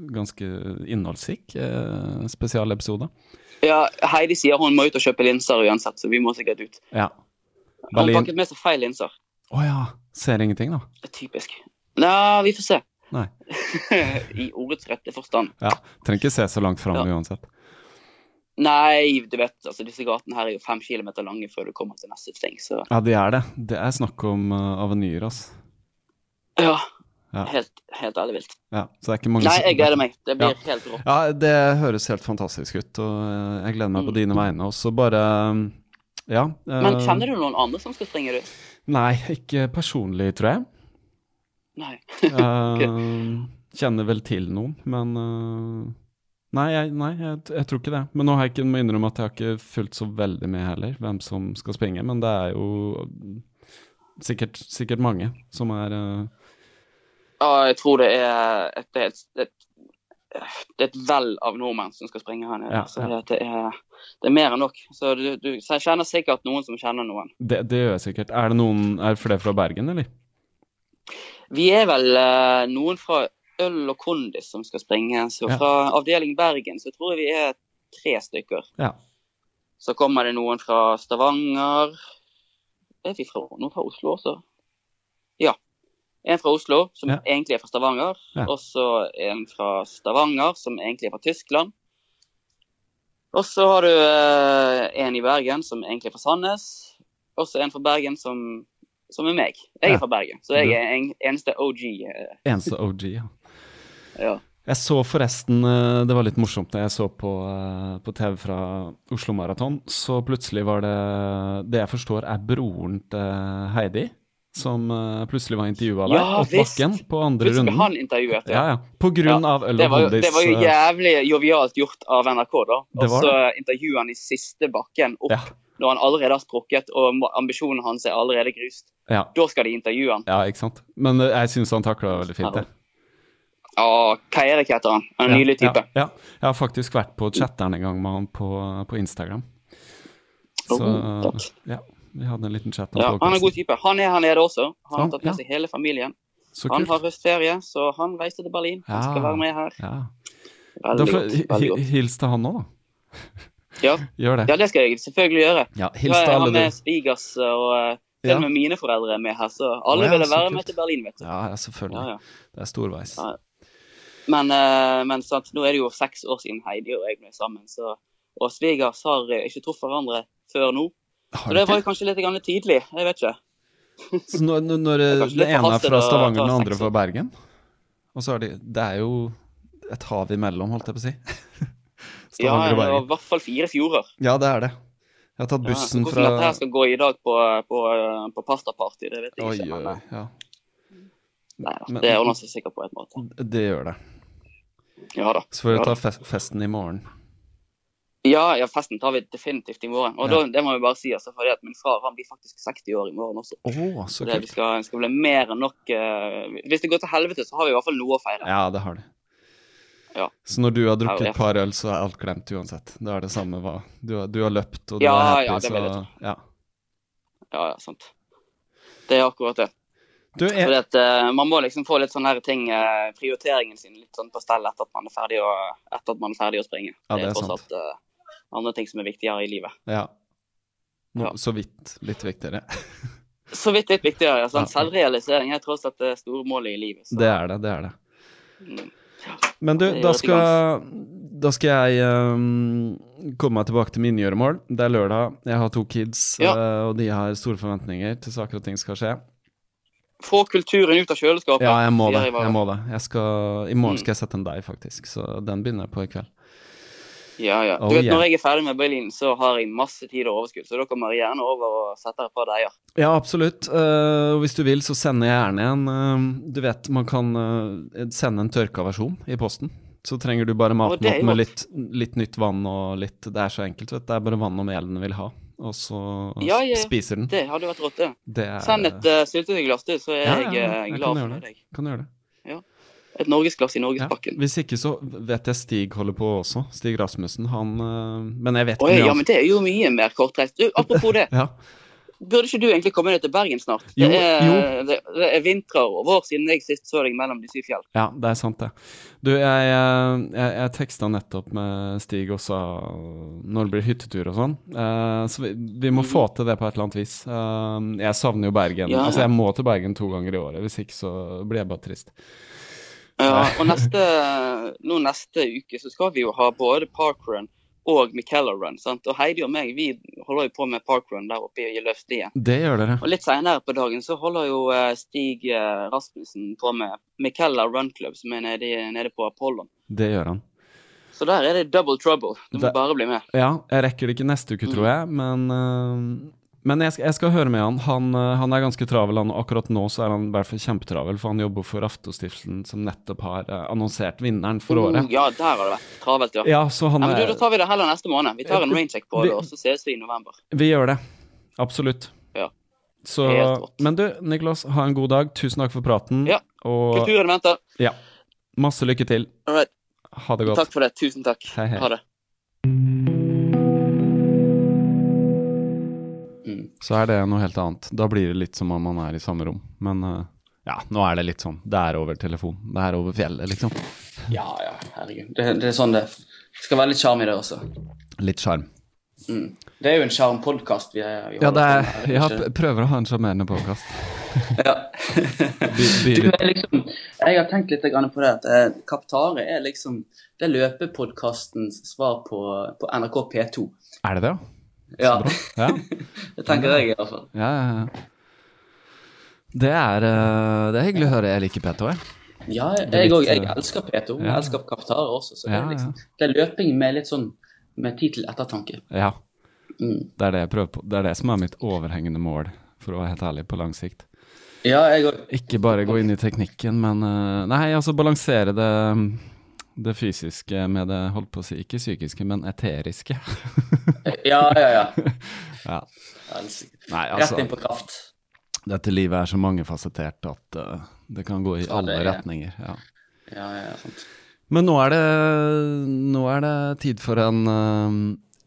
ganske innholdsrik eh, spesialepisode. ja. Heidi sier hun må ut og kjøpe linser uansett, så vi må sikkert ut. Ja. Hun Han pakket med seg feil linser. Å ja. Ser ingenting, da. Typisk. Nja, vi får se. Nei. I ordets rette forstand. Ja. Trenger ikke se så langt fram Ja. uansett. Nei, du vet, altså disse gatene her er jo fem kilometer lange før du kommer til neste ting, så Ja, det er det. Det er snakk om uh, avenyer, altså. ja. Ja. Helt, helt ærlig vilt. Ja, så det er ikke mange Nei, jeg gleder meg. Det blir Ja. helt rått. Ja, det høres helt fantastisk ut, og eh, jeg gleder meg på Mm. dine vegne. Og så bare um, Ja. uh, Men kjenner du noen andre som skal springe, du? Nei, ikke personlig, tror jeg. Nei. uh, Kjenner vel til noen, men uh, Nei, jeg, nei jeg, jeg tror ikke det. Men nå har jeg ikke, må innrømme at jeg har ikke fulgt så veldig med heller, hvem som skal springe. Men det er jo sikkert, sikkert mange som er eh, Ja, jeg tror det er et, et, et, er et vell av nordmenn som skal springe her nede. Ja, så ja. det, er, det er mer enn nok. Så du, du jeg kjenner sikkert noen som kjenner noen. det, det gjør jeg sikkert. Er det noen Er flere fra Bergen, eller? Vi er vel uh, noen fra Øl og Kondis som skal springe. Så Ja. fra avdeling Bergen så tror jeg vi er tre stykker. Ja. Så kommer det noen fra Stavanger. Er vi fra noen fra Oslo også? Ja. En fra Oslo, som Ja. egentlig er fra Stavanger. Ja. Og så en fra Stavanger, som egentlig er fra Tyskland. Og så har du eh, en i Bergen, som egentlig er fra Sandnes. Og så en fra Bergen som, som er meg. Jeg er fra Bergen, så jeg er en, eneste OG. eh, Eneste OG, ja. Ja. Jeg så forresten, eh, det var litt morsomt da jeg så på, på TV fra Oslo Maraton, så plutselig var det Det jeg forstår er broren til Heidi, som eh, plutselig var intervjua der, Ja, opp bakken på andre runden. han intervjuet. Ja, ja. På grunn av øl Det og Bondis. det var jo eh, jævlig jovialt gjort av NRK, da. Og så intervjuer han i siste bakken opp Ja. når han allerede har sprukket og ambisjonen hans er allerede grust. ja, Da skal de intervjue han. ja, ikke sant. Men eh, jeg syns han takla veldig fint, det. Ja, Kai Erik heter han. En nylig type. Ja, ja. Jeg har faktisk vært på chatteren en gang med han på, på Instagram. Så Oh, takk. ja, vi hadde en liten chat om Ja, han er god type. Han er her nede også. Han har tatt med seg hele familien. Så Han kult. har høstferie, så han reiste til Berlin. Han skal være med her. Ja. Veldig får, godt. Veldig godt. hils til han nå, da. Ja. Gjør det. ja, det skal jeg selvfølgelig gjøre. Ja, hils til alle med svigers og eh, til og med mine foreldre er med her, så alle ja, ville være kult. med til Berlin, vet du. Ja, ja, selvfølgelig. Ja, ja. Det er storveis. Ja. Men, eh, men sant, nå er det jo seks år siden Heidi og jeg ble sammen, så, og svigers har eh, ikke truffet hverandre før nå. Så det var kanskje litt tidlig, jeg vet ikke. Så når, når, eh, det ene er fra Stavanger, den andre fra. Bergen Og så er det Det er jo et hav imellom, holdt jeg på å si. Ja, og det Bergen. i hvert fall fire fjorder. Ja, det er det. Jeg har tatt Ja, fra hvordan dette her skal gå i dag på, på, på pastaparty, det vet jeg Oi, ikke. Men, oi. eh, Ja, nei, da, det ordner seg sikkert på en måte. det gjør det. Ja da. Så får vi ta fe- festen i morgen. Ja, ja, festen tar vi definitivt i morgen. Og Ja. da, det må vi bare si, altså, fordi at min far han blir faktisk 60 år i morgen også. Oh, så det, vi skal, skal bli mer enn nok uh, Hvis det går til helvete, så har vi i hvert fall noe å feire. Ja, det har du. Ja. Så når du har drukket et par øl, så er alt glemt uansett. Da er det samme hva Du har, du har løpt, og du Ja, er happy, ja, det så ja. Ja, ja, sant. Det er akkurat det. Du, Fordi at uh, Man må liksom få litt sånne her ting, uh, prioriteringen sin litt sånn på stell etter at man er ferdig å, at man er ferdig å springe. Ja, det er tross sant. alt eh, andre ting som er viktigere i livet. ja. No, Ja. Så vidt litt viktigere. Så vidt litt viktigere. Ja. Selvrealisering er tross alt det store målet i livet. Så. Det er det, det er det. Mm. Men du, da skal, da skal jeg um, komme meg tilbake til mine gjøremål. Det er lørdag, jeg har to kids, Ja. eh, og de har store forventninger til saker og ting skal skje. Få kulturen ut av kjøleskapet. Ja, jeg må det. jeg må det. Jeg skal, I morgen Mm. skal jeg sette en deig, faktisk, så den begynner jeg på i kveld. Ja, ja. Oh, Du vet, yeah. Når jeg er ferdig med Berlin, så har jeg masse tid og overskudd. Så da kommer jeg gjerne over og setter et par deiger. Ja, absolutt. Uh, hvis du vil, så sender jeg gjerne en uh, Du vet, man kan uh, sende en tørka versjon i posten. Så trenger du bare maten opp med litt, litt nytt vann og litt Det er så enkelt, vet du. Det er bare vann og mel den vil ha. Og så Ja, ja, ja. spiser den. Det hadde vært rått, det. Det er, Send et uh, syltetøyglass, du, så er Ja, ja, jeg, ja, glad for det. deg. Kan gjøre det. Et norgesglass i Ja. Norgespakken. Hvis ikke så vet jeg Stig holder på også. Stig Rasmussen. Han eh, Men jeg vet ikke ja, men det er jo mye mer kortreist. Du, apropos det. ja. Burde ikke du egentlig komme deg til Bergen snart? Jo, det, er, jo. Det, det er vintrer og vår siden jeg sist så deg mellom de syv fjell. Ja, det er sant, det. Du, jeg, jeg, jeg, jeg teksta nettopp med Stig og sa når det blir hyttetur og sånn. Uh, så vi, vi må få til det på et eller annet vis. Uh, jeg savner jo Bergen. Ja, ja. Altså, jeg må til Bergen to ganger i året. Hvis ikke så blir jeg bare trist. Ja, og neste, nå neste uke så skal vi jo ha både parkrun og Michaela Run. sant? Og Heidi og meg vi holder jo på med parkrun der oppe i Løvstien. Det gjør dere. Og litt senere på dagen så holder jo eh, Stig eh, Rasmussen på med Michaela Run Club, som er nede, nede på Apollon. Det gjør han. Så der er det double trouble. Du må Det- bare bli med. Ja, jeg rekker det ikke neste uke, tror jeg, men eh, men jeg skal, jeg skal høre med han. Han, eh, han er ganske travel, han, og akkurat nå så er han i hvert fall kjempetravel, for han jobber for Aftostiftelsen, som nettopp har eh, annonsert vinneren for året. Oh, ja, der har det vært travelt, ja. Ja, så han Ja, men du, Da tar vi det heller neste måned. Vi tar en raincheck på Vi- det, og så ses vi i november. Vi gjør det. Absolutt. Ja. Så, men du, Niklas, ha en god dag. Tusen takk for praten. Ja. Og Kulturen venter. ja, masse lykke til. All right. Ha det godt. Takk for det. Tusen takk. Hei, hei. Ha det. Så er det noe helt annet. Da blir det litt som om man er i samme rom. Men uh, ja, nå er det litt sånn. Det er over telefon. Det er over fjellet, liksom. Ja, ja, herregud. Det, det er sånn det Det skal være litt sjarm i det også. Litt sjarm. Mm. Det er jo en sjarmpodkast vi, vi Ja, det er, på med, jeg prøver å ha en sjarmerende podkast. Ja. By- by Du, er liksom, jeg har tenkt litt på det at eh, Kaptare er liksom Det er løpepodkastens svar på, på NRK P2. Er det det, ja? Ja, det tenker jeg i hvert fall. ja, ja. ja. Det er, eh, det er hyggelig å høre. Jeg liker P2, jeg. Ja, jeg òg. Jeg jeg elsker P2. ja. Jeg elsker Kaftar også. Så det er liksom Det er løping med litt sånn med tid til ettertanke. Ja, Mm. det er det. Det er det som er mitt overhengende mål, for å være helt ærlig, på lang sikt. Ja, jeg. Ikke bare gå inn i teknikken, men eh, Nei, altså balansere det, det fysiske med det, holdt på å si, ikke psykiske, men eteriske. Ja, ja, ja. Ja. Nei, altså, Rett inn på kraft. Dette livet er så mangefasettert at uh, det kan gå i det alle er- retninger. Ja. Ja, ja, sant. Men nå er det, nå er det tid for en uh,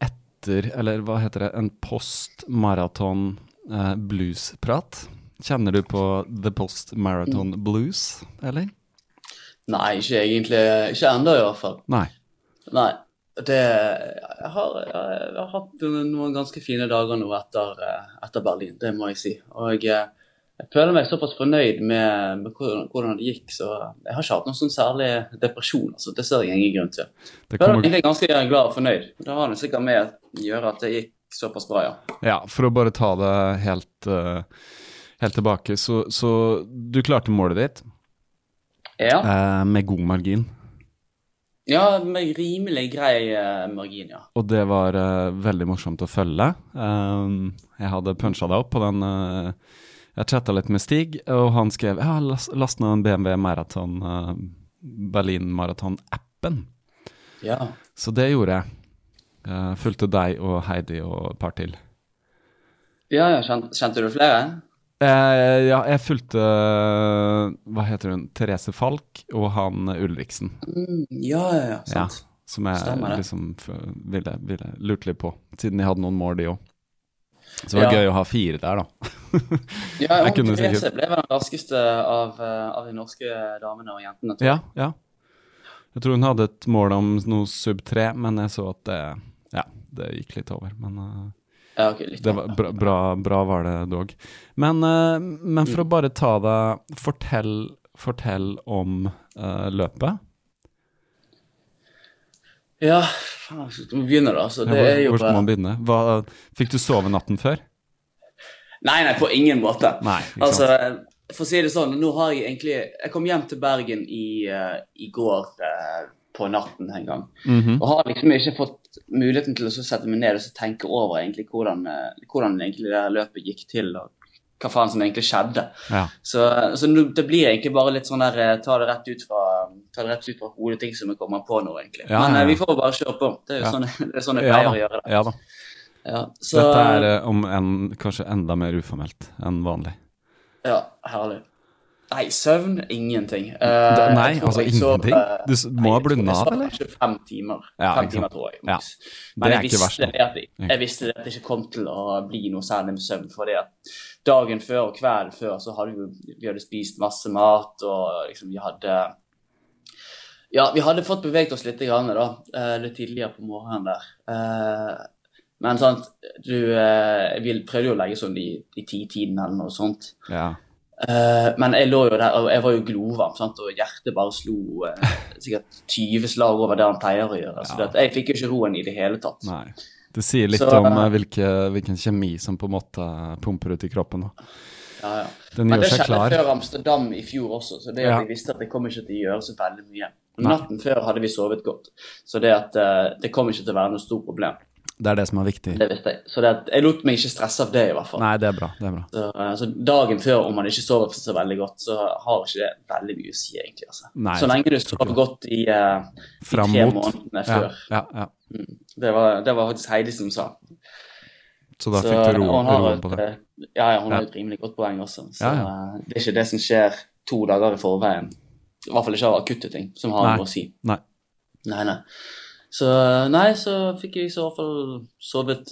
etter, eller hva heter det, en post-maraton eh, blues-prat. Kjenner du på The Post Marathon Blues, eller? Nei, ikke egentlig. Ikke ennå, i hvert fall. Nei. Nei. Det Jeg har, jeg har hatt noen ganske fine dager nå etter, etter Berlin, det må jeg si. Og jeg, eh, jeg føler meg såpass fornøyd med, med hvordan, hvordan det gikk, så jeg har ikke hatt noen sånn særlig depresjon. altså Det ser jeg ingen grunn til. Det Jeg føler meg egentlig ganske glad og fornøyd. Det har det sikkert med å gjøre at det gikk såpass bra, ja. ja, for å bare ta det helt, eh, helt tilbake, så, så du klarte målet ditt Ja, eh, med god margin. ja med rimelig grei eh, margin, ja. Og det var eh, veldig morsomt å følge. Um, jeg hadde punsja deg opp på den uh, Jeg chatta litt med Stig, og han skrev ja, last, last ned en BMW Marathon, uh, Berlin Marathon-appen. Ja, Så det gjorde jeg. Uh, fulgte deg og Heidi og et par til. ja, ja kjente, kjente du flere? Eh, ja, jeg fulgte Hva heter hun? Therese Falk og han Ulriksen. Mm, ja, ja, ja, sant. Som jeg Stemmer liksom ville, ville lurt litt på, siden de hadde noen mål, de òg. Så det var Ja. gøy å ha fire der, da. Ja, Jeg kunne Therese sikkert- ble vel den raskeste av, eh, av de norske damene og jentene. tror jeg. Ja, ja. Jeg tror hun hadde et mål om noe sub tre, men jeg så at det Ja, det gikk litt over. Men eh, Ja, okay, litt det var bra, bra, bra var det dog. Men, eh, men for å bare ta deg Fortell, fortell om uh, løpet. Ja, faen, vi begynner, da. Så det hvor, er jo hvor skal man begynne? Hva, fikk du sove natten før? Nei, nei, på ingen måte. Nei, Altså, for å si det sånn, nå har jeg egentlig Jeg kom hjem til Bergen i, uh, i går eh, på natten en gang. Mhm. Og har liksom ikke fått muligheten til å sette meg ned og så tenke over egentlig hvordan, eh, hvordan egentlig det løpet gikk til, og hva faen som egentlig skjedde. Ja. Så, så det blir egentlig bare litt sånn der eh, Ta det rett ut fra Ta det rett ut fra hodet, ting som jeg kommer på nå, egentlig. Ja, Men ja, eh, ja. vi får bare kjøre på. Det er jo sånn, det er sånn jeg pleier å gjøre det. Ja da. Ja, så, Dette er om en, kanskje enda mer uformelt enn vanlig. Ja, herlig. Nei, søvn ingenting. Uh, Da- nei, altså jeg sov, ingenting? eh, Du må ha jeg av, eller? Kanskje fem timer. Ja, fem timer, tror jeg. Ja. Men jeg visste, det at, jeg, visste det at det ikke kom til å bli noe særlig med søvn. fordi at dagen før og kvelden før så hadde vi, vi hadde spist masse mat, og liksom vi hadde Ja, vi hadde fått beveget oss litt, grann, da, eh, litt tidligere på morgenen der. Uh, Men sant, du uh, Vi prøvde jo å legge sånn i, i ti-tiden eller noe sånt. Ja. Eh, men jeg lå jo der, og jeg var jo glovarm, sant? og hjertet bare slo eh, sikkert 20 slag over det han pleier å gjøre. Så Ja. jeg fikk jo ikke roen i det hele tatt. Nei. Det sier litt Så- om eh, hvilke, hvilken kjemi som på en måte pumper ut i kroppen. Ja, ja. Den Men gjør det skjedde før Amsterdam i fjor også, så det at jeg visste at det kom ikke til å gjøre så veldig mye. Natten før hadde vi sovet godt, så det at eh, det kom ikke til å være noe stort problem. Det er det som er viktig. Det visste jeg. Så det jeg lot meg ikke stresse av det, i hvert fall. Nei, det er bra. Det er bra. Så, så dagen før, om man ikke sover så veldig godt, så har ikke det veldig mye å si, egentlig. Altså. Nei, så lenge du sover godt i, uh, i tre månedene før. ja, ja. Det var, det var faktisk Heidi som sa. Så da fikk du ro, roen et, på det. eh, Ja, ja, hun Ja. har et rimelig godt poeng også. Så Ja, eh, det er ikke det som skjer to dager i forveien. I hvert fall ikke av akutte ting som har noe å si. Nei. Nei, nei. Så nei, så fikk jeg i så fall sovet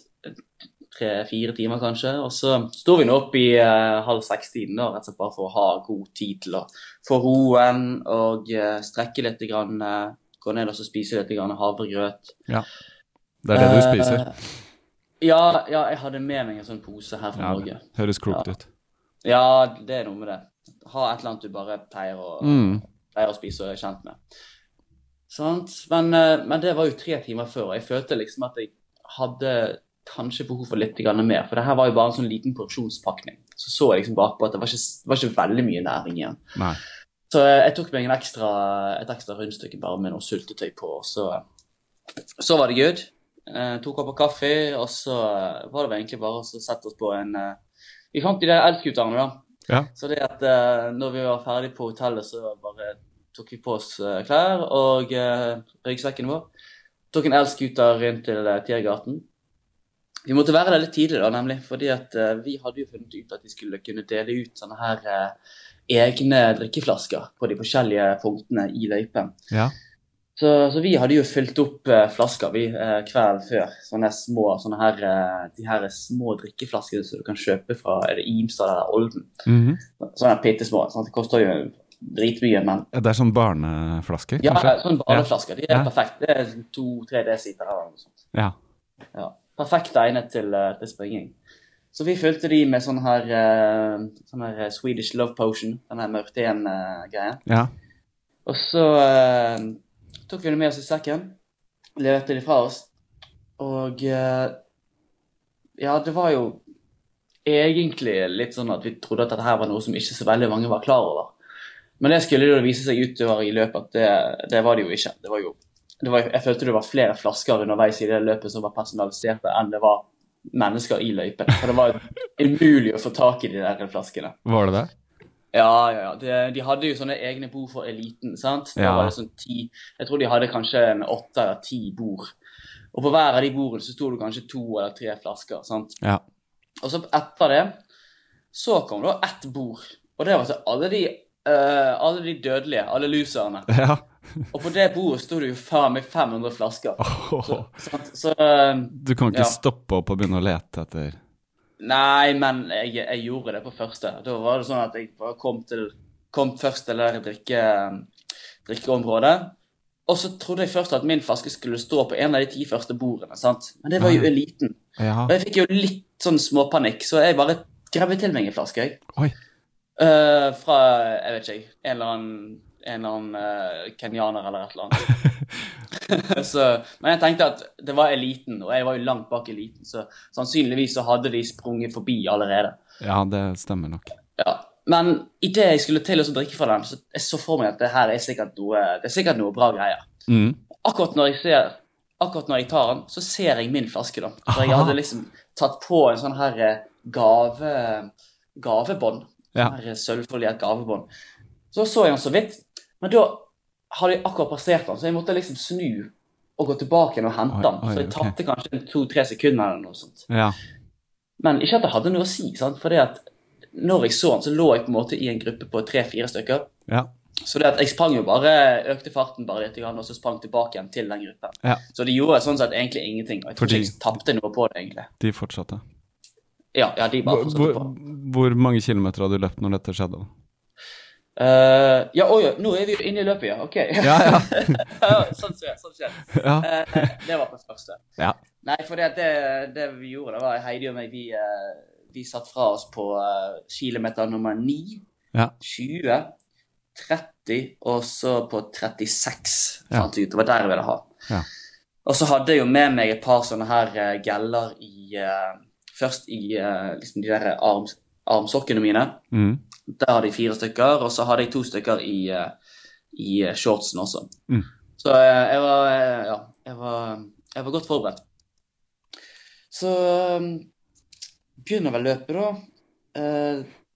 tre-fire timer, kanskje. Og så sto vi nå opp i eh, halv seks-tiden, rett og slett bare for å ha god tid til å få roen og eh, strekke litt. Grann, eh, gå ned og så spise litt grann havregrøt. Det er det du spiser. Ja, ja, jeg hadde med meg en sånn pose her fra Ja, Norge. høres klokt Ja. ut. Ja, det er noe med det. Ha et eller annet du bare pleier å, Mm. pleier å spise og er kjent med. Men, eh, men det var jo tre timer før, og jeg følte liksom at jeg hadde kanskje behov for litt mer. For det her var jo bare en sånn liten porsjonspakning. Så så jeg liksom bakpå at det var ikke, var ikke veldig mye næring igjen. Nei. Så eh, jeg tok meg en ekstra, et ekstra rundstykke bare med noe sultetøy på, og så, så var det good. Eh, to kopper kaffe, og så var det egentlig bare å sette oss på en eh, Vi fant de der elskuterne, da. Ja. Så det at eh, når vi var ferdig på hotellet, så bare tok vi på oss eh, klær og uh, ryggsekken vår. Tok en elskuter inn til uh, Tiergarten. Vi måtte være der litt tidlig, da, nemlig, fordi at eh, vi hadde jo funnet ut at vi skulle kunne dele ut sånne her eh, egne drikkeflasker på de forskjellige punktene i løypen. Ja. Så, så vi hadde jo fylt opp eh, flasker vi eh, kvelden før. Sånne små, sånne her, eh, de her små drikkeflaskene som du kan kjøpe fra er det Imstad eller Olden. Mhm. Sånne bitte små. Sånn, det koster jo dritmye, men Det er sånn barneflasker, ja, kanskje? sånne barneflasker. De er Ja. perfekt. Det er to-tre desiliter eller noe sånt. Ja. Ja. Perfekt egnet til, eh, til springing. Så vi fylte de med sånn her, eh, sånn her eh, Swedish Love Potion, den her Mørten-greien. ja. Og så uh, tok vi det med oss i sekken, leverte de fra oss. Og uh, ja, det var jo egentlig litt sånn at vi trodde at dette her var noe som ikke så veldig mange var klar over. Men det skulle jo vise seg utover i løpet at det, det var det jo ikke. Det var jo, det var, jeg følte det var flere flasker underveis i det løpet som var personaliserte, enn det var mennesker i løypen. For det var umulig å få tak i de der flaskene. Var det det? Ja, ja, ja. De, de hadde jo sånne egne bord for eliten, sant? Da Ja. var det sånn ti, jeg tror de hadde kanskje en åtte eller ti bord. Og på hver av de bordene så sto det kanskje to eller tre flasker, sant? Ja. Og så etter det, så kom da ett bord. Og det var til alle de, eh, alle de dødelige, alle loserne. Ja. Og på det bordet sto det jo faen meg 500 flasker. Så, så, så eh, Du kan ikke Ja. stoppe opp og begynne å lete etter Nei, men jeg, jeg gjorde det på første. Da var det sånn at jeg bare kom, til, kom først til det drikke, drikkeområdet. Og så trodde jeg først at min flaske skulle stå på en av de ti første bordene. sant? Men det var jo eliten. Ja. Og jeg fikk jo litt sånn småpanikk, så jeg bare grev til meg en flaske. jeg. Oi. Eh, fra jeg vet ikke, en eller annen, en eller annen uh, kenyaner eller et eller annet. så, men jeg tenkte at det var eliten, og jeg var jo langt bak eliten, så sannsynligvis så hadde de sprunget forbi allerede. Ja, det stemmer nok. Ja. Men idet jeg skulle til å drikke fra den, så jeg så for meg at det her er sikkert noe, det er sikkert noe bra greier. Mm. Akkurat når jeg ser Akkurat når jeg tar den, så ser jeg min flaske, da. For jeg hadde liksom tatt på en sånn her eh, gave, gavebånd. Ja. Sånn sølvfoliert gavebånd. Så så jeg han så vidt, men da hadde jeg akkurat passert han, så jeg måtte liksom snu og gå tilbake igjen og hente Oi, den. Så jeg ok. tapte kanskje to-tre sekunder eller noe sånt. Ja. Men ikke at det hadde noe å si, sant? for det når jeg så han, så lå jeg på en måte i en gruppe på tre-fire stykker. Ja. Så det at jeg sprang jo bare, økte farten bare litt, og så sprang tilbake igjen til den gruppen. Ja. Så de gjorde sånn sett egentlig ingenting, og jeg tror Fordi- ikke jeg tapte noe på det, egentlig. De fortsatte. Ja, ja, de bare fortsatte på. hvor mange kilometer hadde du løpt når dette skjedde? Uh, ja, oi, nå er vi jo inne i løpet, ja. Ok. Ja, ja. Sånn skjer, sånn skjer. Ja. Uh, det var på første. Ja. Nei, for det, det, det vi gjorde, det var Heidi og meg, vi, uh, vi satt fra oss på kilometer nummer 9, Ja. 20, 30, og så på 36, Ja. fant vi ut. Det var der jeg ville ha. Ja. Og så hadde jeg jo med meg et par sånne her geller i Først i uh, liksom de der arms, armsokkene mine. Mm. Der hadde jeg fire stykker, og så hadde jeg to stykker i, uh, i eh, shortsen også. Mm. Så uh, jeg var, ja, jeg var, jeg var godt forberedt. Så um, begynner vel løpet, da.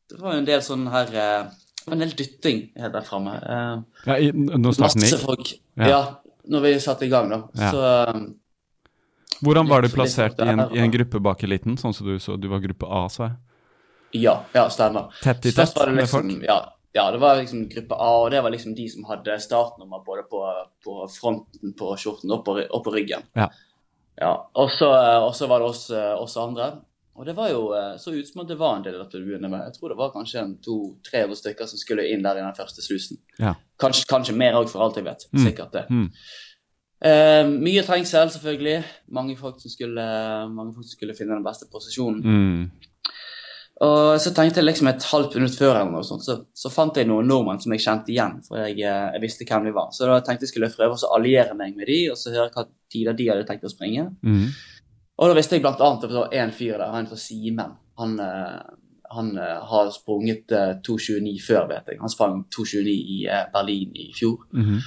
Det var jo en del sånn her Det var en del dytting helt der framme. Ja i, når starten masse folk. Ja. Ja. når vi satte i gang, da. Ja. Så um, Hvordan var du plassert i en, i en gruppe bak eliten, sånn som du så du var gruppe A, så jeg? ja, ja, stemmer. Tett i tett liksom, med folk? ja, ja, det var liksom gruppe A, og det var liksom de som hadde startnummer både på, på fronten på skjorten og på, og på ryggen. Ja. Ja, og så, var det oss, eh, oss andre. Og det var jo eh, så ut som at det var en del du begynne med. Jeg tror det var kanskje 200-300 stykker som skulle inn der i den første slusen. Ja. Kanskje, kanskje mer òg, for alt jeg vet. Mm. Sikkert det. Mm. Eh, mye trengsel, selvfølgelig. Mange folk som skulle, mange folk som skulle finne den beste posisjonen. Mm. Og så tenkte jeg liksom et halvt minutt før eller noe sånt, så, så fant jeg noen nordmenn som jeg kjente igjen. For jeg, eh, jeg visste hvem de var. Så da tenkte jeg skulle prøve å alliere meg med de, og så høre hva tider de hadde tenkt å springe. Mm. Og da visste jeg blant annet at det var en fyr der, han fra Simen. Han, eh, han eh, har sprunget eh, 2,29 før, vet jeg. Han sprang 2,29 i Berlin i fjor. Mhm.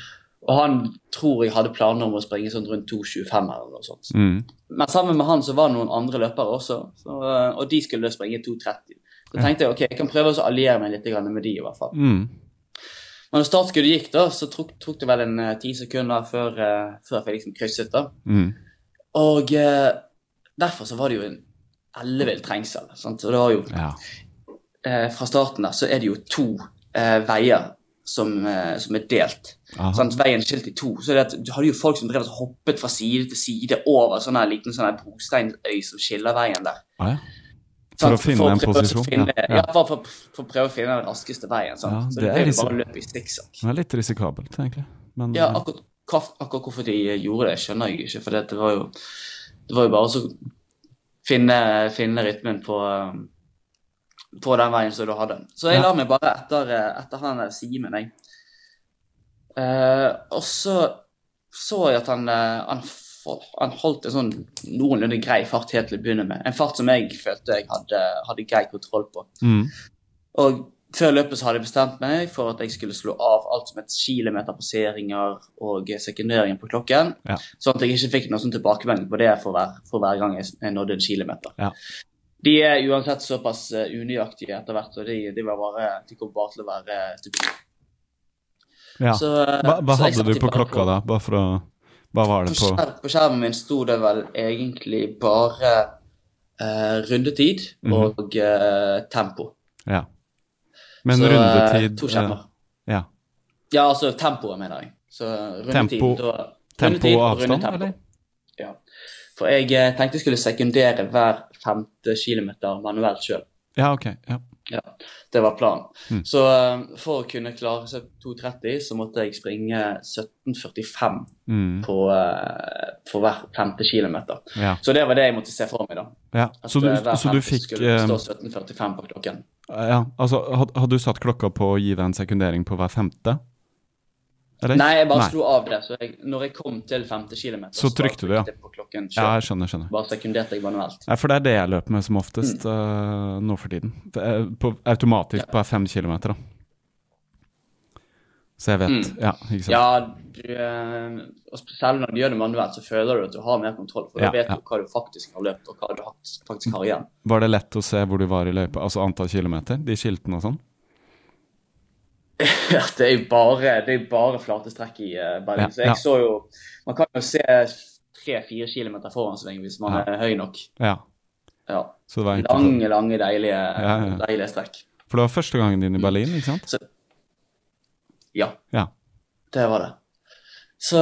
Og han tror jeg hadde planer om å springe sånn rundt 2,25 eller noe sånt. Mm. Men sammen med han så var det noen andre løpere også, så, eh, og de skulle springe 2,30. Så tenkte jeg ok, jeg kan prøve å alliere meg litt med de i hvert fall. Mm. Men når startskuddet gikk, da, så tok, tok det vel en eh, ti sekunder før, uh, før jeg liksom krysset. da. Mm. Og uh, derfor så var det jo en ellevill trengsel. Sant? Og det var jo, Ja. uh, Fra starten der så er det jo to veier som, eh, som er delt. Sånn, Veien skilt i to. Så det at, du hadde jo folk som drev og hoppet fra side til side over sånn liten sånn brosteinøy som skiller veien der. Ah, ja. For å Sant? finne en prøve å posisjon? Finne, ja. ja, Ja. for, for, for å prøve å finne den raskeste veien. Sånn. Ja, så det det, er bare å løpe i stikksakk. Det er litt risikabelt, egentlig. Men Ja, akkurat, akkurat hvorfor de gjorde det, skjønner jeg ikke. For det var jo, det var jo bare å finne, finne rytmen på, på den veien som du hadde. Så jeg la meg bare etter, eh, etter han Simen, jeg. Eh, og så så jeg at han, eh, han, han holdt en sånn noenlunde grei fart helt til å begynne med. En fart som jeg følte jeg hadde, hadde grei kontroll på. mm. Og før løpet så hadde jeg bestemt meg for at jeg skulle slå av alt som het kilometerpasseringer og sekunderingen på klokken, Ja. sånn at jeg ikke fikk noen sånn tilbakemelding på det for hver, for hver gang jeg nådde en kilometer. Ja. De er uansett såpass eh, unøyaktige etter hvert, og de, de, var bare, de kommer bare til å være stupide. ja. Så, Hva, hva så hadde du på klokka da? Bare for å Hva var På, det på? skjer, på skjermen min sto det vel egentlig bare uh, rundetid Mhm. og uh, tempo. Ja. Men Så, rundetid To skjermer. Ja. Ja, altså tempoet, mener jeg. Så rundetid, Tempo- da, Tempo og avstand, eller? Ja. For jeg tenkte jeg skulle sekundere hver femte kilometer manuelt sjøl. Ja, ok. Ja. Ja, det var planen. Mm. Så eh, for å kunne klare seg 2,30, så måtte jeg springe 17,45 Mm. på, eh, for hver femte kilometer. ja. Så det var det jeg måtte se for meg, da. ja. At Så, du, eh, hver så du fikk skulle stå 17,45 på klokken. Ja, altså had- Hadde du satt klokka på å gi deg en sekundering på hver femte? Eller? Nei, jeg bare Nei. slo av det. Så jeg, når jeg kom til femte kilometer, Så trykte du, ja. jeg på klokken Ja, jeg skjønner. skjønner. Bare sekunderte jeg manuelt. Ja, For det er det jeg løper med som oftest Mm. uh, nå for tiden. På, automatisk på fem kilometer, da. Så jeg vet. Mm. Ja, ikke sant. Ja, du, eh, og selv når du gjør det manuelt, så føler du at du har mer kontroll. For Ja, da vet ja. hva du faktisk har løpt, og hva du har- faktisk har igjen. Var det lett å se hvor du var i løypa? Altså antall kilometer? De skiltene og sånn? Ja, det er jo bare, det er bare flate strekk i uh, Berlin. Så jeg ja. så jo Man kan jo se tre-fire kilometer foran seg hvis man er høy nok. Ja. Ja. Så det var enkelt. å- Lange, lange, deilige, deilige strekk. For det var første gangen din i Berlin, ikke sant? Så, ja, Ja. det var det. Så,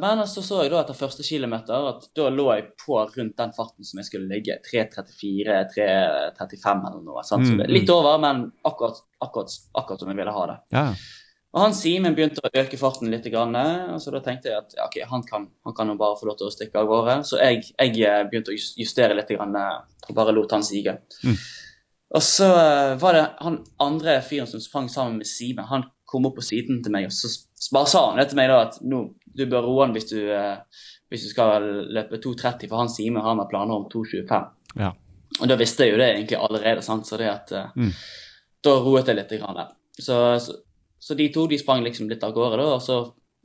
men så så jeg da etter første kilometer at da lå jeg på rundt den farten som jeg skulle ligge. 3.34, 3.35 eller noe. Sant? Mm, er litt over, men akkurat, akkurat, akkurat som jeg ville ha det. Ja, ja. Og han Simen begynte å øke farten litt, grann, og så da tenkte jeg at ja, okay, han kan, han kan jo bare få lov til å stikke av gårde. Så jeg, jeg eh, begynte å justere litt, grann, eh, og bare lot han sige. Mm. Og så eh, var det han andre fyren som sprang sammen med Simen, han kom opp på siden til meg, og så bare sa han det til meg da at nå, du bør roe han hvis du, eh, hvis du skal løpe 2,30, for han Simen har med planer om 2,25. Ja. Og da visste jeg jo det egentlig allerede, sant? så det at eh, Mm. da roet jeg litt. Grann. Så, så, så de to de sprang liksom litt av gårde, da, og så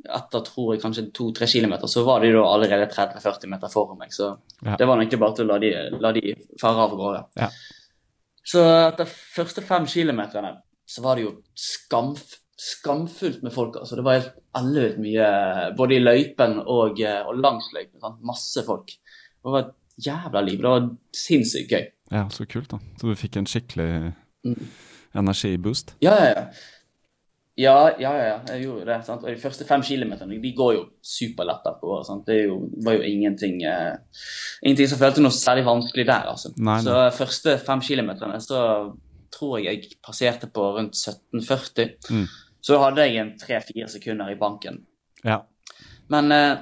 etter tror jeg kanskje to-tre kilometer, så var de da allerede 30-40 meter foran meg. Så Ja. det var egentlig bare til å la de, la de fare av gårde. Ja. Så etter første fem kilometerne så var det jo skamf, skamfullt med folk. altså Det var helt ellevilt mye, både i løypen og, eh, og langs løypen. Sant? Masse folk. Det var et jævla liv. Det var sinnssykt gøy. ja, så kult, da. Så du fikk en skikkelig Mm. energiboost? Ja, ja, ja. Ja, ja, ja, jeg gjorde det. sant? Og De første fem kilometerne de går jo superlett På, sant? Det jo, var jo ingenting eh, ingenting som føltes noe særlig vanskelig der. altså. Nei, nei. Så første fem kilometerne så tror jeg jeg passerte på rundt 17,40. Mm. Så hadde jeg en tre-fire sekunder i banken. Ja. Men eh,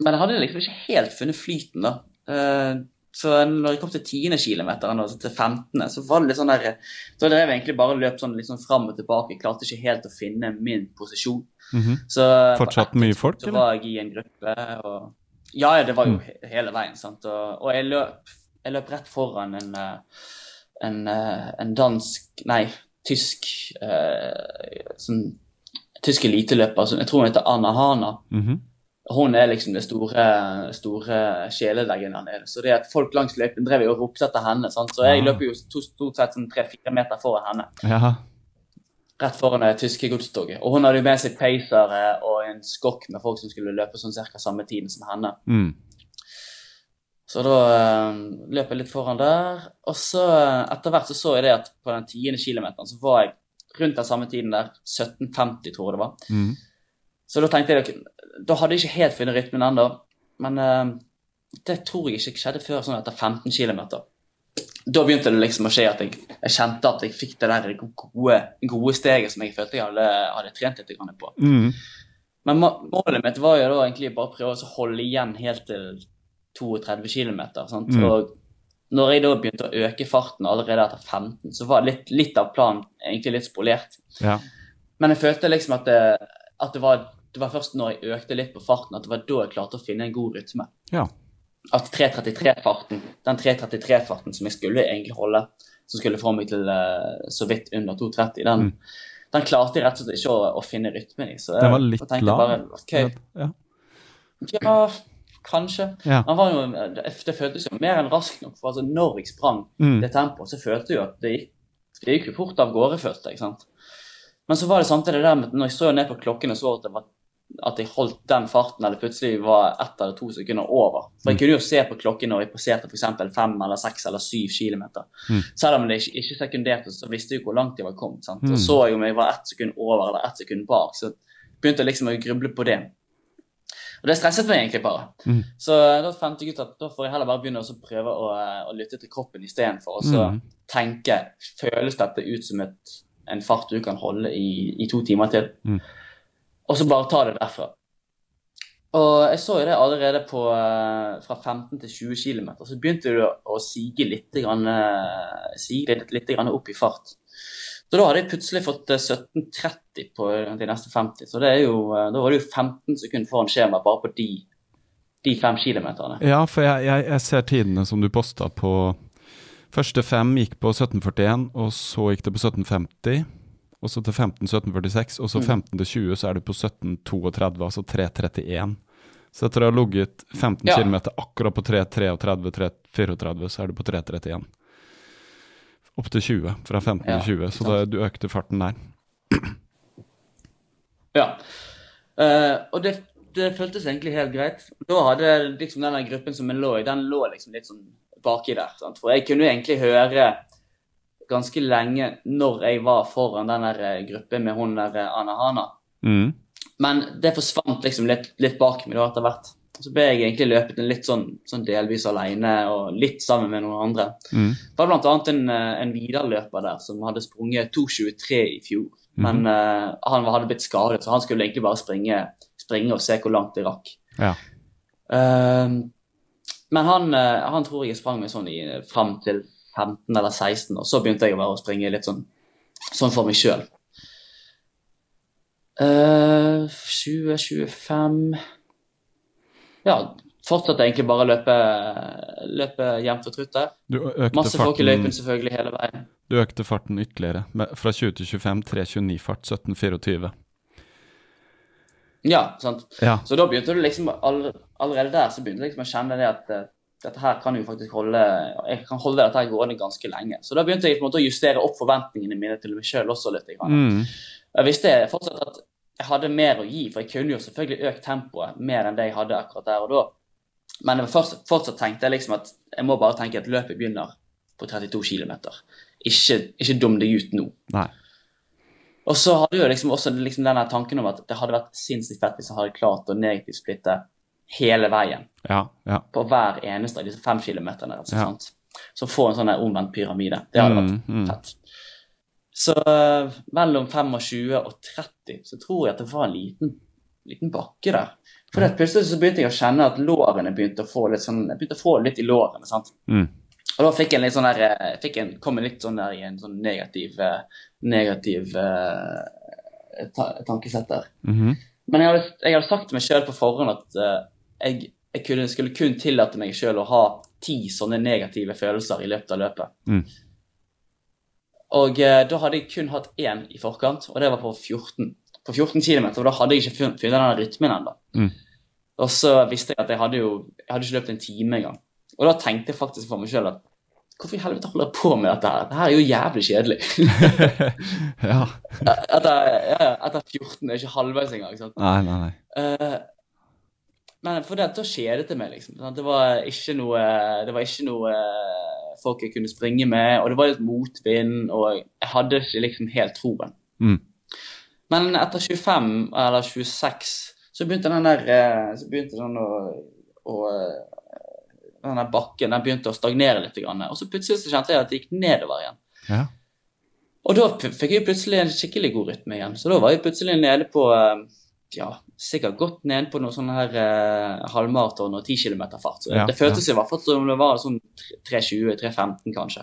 men jeg hadde liksom ikke helt funnet flyten, da. Eh, så når jeg kom til 10. kilometeren altså til 15., så var det litt sånn der Så drev jeg egentlig bare og løp sånn sånn fram og tilbake. Jeg klarte ikke helt å finne min posisjon. Mhm. Så Fortsatt mye folk, eller? Så var jeg i en gruppe, og Ja, ja, det var jo Mm. hele veien, sant. Og, og jeg, løp, jeg løp rett foran en, eh, en, en dansk Nei, tysk eh, sånn Tysk eliteløper. som- Jeg tror hun heter Anna Hana. Mhm. Hun er liksom det store, store sjeleleggen der nede. Så det at folk langs løypen drev og ropte etter henne. Sant? Så jeg ja. løper jo stort sett sånn tre-fire meter foran henne. Ja. Rett foran det tyske godstoget. Og hun hadde jo med seg peisere og en skokk med folk som skulle løpe sånn cirka samme tiden som henne. Mm. Så da eh, løp jeg litt foran der. Og så eh, etter hvert så så jeg det at på den tiende kilometeren så var jeg rundt den samme tiden der, 17.50 tror jeg det var. Mm. Så da tenkte jeg Da hadde jeg ikke helt funnet rytmen ennå. Men eh, det tror jeg ikke skjedde før sånn etter 15 km. Da begynte det liksom å skje at jeg, jeg kjente at jeg fikk det der gode, gode steget som jeg følte jeg hadde, hadde trent litt på. Mm. Men målet mitt var jo da egentlig bare å prøve å holde igjen helt til 32 km. Mm. Og når jeg da begynte å øke farten allerede etter 15, så var litt, litt av planen egentlig litt spolert. Ja. Men jeg følte liksom at det, at det var det var først når jeg økte litt på farten, at det var da jeg klarte å finne en god rytme. Ja. At 3.33-farten, den 3.33-farten som jeg skulle egentlig holde, som skulle få meg til eh, så vidt under 2.30, den, den klarte jeg rett og slett ikke å, å finne rytmen i. Så Den var litt lav. Okay, Ja. ja, kanskje. Ja. Jo, det, det føltes jo mer enn raskt nok. for altså Når jeg sprang Mm. det tempoet, så følte jeg jo at det gikk, det gikk jo fort av gårde, følte jeg. sant? Men så var det samtidig det med når jeg så ned på klokken og så at, det var, at jeg holdt den farten, eller plutselig var ett eller to sekunder over For jeg kunne jo se på klokken når jeg passerte f.eks. fem eller seks eller syv kilometer. Mm. Selv om det ikke, ikke sekunderte, så visste jeg jo hvor langt jeg var kommet. sant? Mm. Og så jeg om jeg var ett sekund over eller ett sekund bak, så begynte jeg liksom å gruble på det. Og det stresset meg egentlig bare. Mm. Så da fant jeg ut at da får jeg heller bare begynne å prøve å, eh, å lytte til kroppen istedenfor. Og så Mm. tenke føles dette ut som et, en fart du kan holde i, i to timer til. Mm. Og så bare ta det derfra. Og jeg så jo det allerede på eh, fra 15 til 20 km. Så begynte du å sige litt, grann, eh, sige litt, litt grann opp i fart. Så da hadde jeg plutselig fått eh, 17,30 på de neste 50. Så det jo, eh, da var det jo 15 sekunder foran skjema bare på de, de fem kilometerne. Ja, for jeg, jeg, jeg ser tidene som du posta på Første fem gikk på 1741, og så gikk det på 1750. Og så til 15 1746, og så Mm. 15 til 20 så er du på 1732, altså 331. Så etter å ha ligget 15 Ja. km akkurat på 333, 334, så er du på 331. Opp til 20, fra 15 Ja, til 20, så da, du økte farten der. Ja. Uh, og det, det føltes egentlig helt greit. Da hadde liksom denne gruppen som jeg lå i, den lå liksom litt sånn baki der. Sant? For jeg kunne egentlig høre ganske lenge når jeg var foran den der eh, gruppen med hun der Anahana. Anna Hana. Mm. Men det forsvant liksom litt, litt bak meg da etter hvert. Så ble jeg egentlig løpet en litt sånn, sånn delvis alene og litt sammen med noen andre. Mm. Det var bl.a. en, eh, en Vidar-løper der som hadde sprunget 2,23 i fjor. Men uh, han hadde blitt skadet, så han skulle egentlig bare springe, springe og se hvor langt det rakk. Ja. Uh, men han, uh, han tror jeg sprang meg sånn i, fram til 15 eller 16, og så begynte jeg bare å springe litt sånn, sånn for meg sjøl. 20-25 Ja, fortsatte egentlig bare å løpe, løpe jevnt og trutt der. Du Masse folk i løypen selvfølgelig hele veien. du økte farten ytterligere, med, fra 20 til 25, 329-fart, 1724. Ja, sant. Ja. Så da begynte du liksom all, allerede der så begynte jeg liksom å kjenne det at eh, dette her kan jo faktisk holde Jeg kan holde dette her gående ganske lenge. Så da begynte jeg på en måte å justere opp forventningene mine til meg sjøl også litt. Jeg, Mm. Jeg visste fortsatt at jeg hadde mer å gi, for jeg kunne jo selvfølgelig økt tempoet mer enn det jeg hadde akkurat der og da. Men jeg fortsatt, fortsatt tenkte jeg liksom at jeg må bare tenke at løpet begynner på 32 km. Ikke, ikke dum deg ut nå. Nei. Og så hadde jeg liksom også liksom denne tanken om at det hadde vært sinnssykt fett hvis jeg hadde klart å negativt splitte hele veien Ja, ja. på hver eneste av disse fem kilometerne. Altså, Ja. sant? Så få en sånn omvendt pyramide. Det hadde vært Mm, mm. fett. Så eh, mellom 25 og 30 så tror jeg at det var en liten liten bakke der. For plutselig så begynte jeg å kjenne at lårene begynte å få litt sånn, jeg begynte å få litt i lårene. sant? Mm. Og da fikk jeg litt sånn der, eh, fikk en, kom jeg litt sånn der i en sånn negativ, eh, negativ uh, ta, tankesett der. Mhm. Men jeg hadde, jeg hadde sagt til meg sjøl på forhånd at uh, jeg, jeg kunne, skulle kun tillate meg sjøl å ha ti sånne negative følelser i løpet av løpet. Mm. Og eh, da hadde jeg kun hatt én i forkant, og det var på 14. På 14 km, og da hadde jeg ikke funnet, den rytmen ennå. Mm. Og så visste jeg at jeg hadde jo jeg hadde ikke løpt en time engang. Og da tenkte jeg faktisk for meg sjøl at hvorfor i helvete holder jeg på med dette her? Dette her er jo jævlig kjedelig. ja. etter, ja, etter 14 det er ikke halvveis engang. sant? Nei, nei, nei. Uh, men for det, da kjedet det meg, liksom. Det var ikke noe, det var ikke noe eh, folk jeg kunne springe med, og det var litt motvind, og jeg hadde ikke liksom helt troen. Mm. Men etter 25 eller 26 så begynte den der eh, så begynte den å, å eh, den bakken den begynte å stagnere litt. Og så plutselig så kjente jeg at det gikk nedover igjen. Ja. Og da fikk jeg plutselig en skikkelig god rytme igjen. Så da var jeg plutselig nede på eh, ja, sikkert godt ned på noe sånn her eh, halvmaraton og 10 km fart. Så Ja, det føltes i hvert fall som det var sånn 3.20-3.15 kanskje.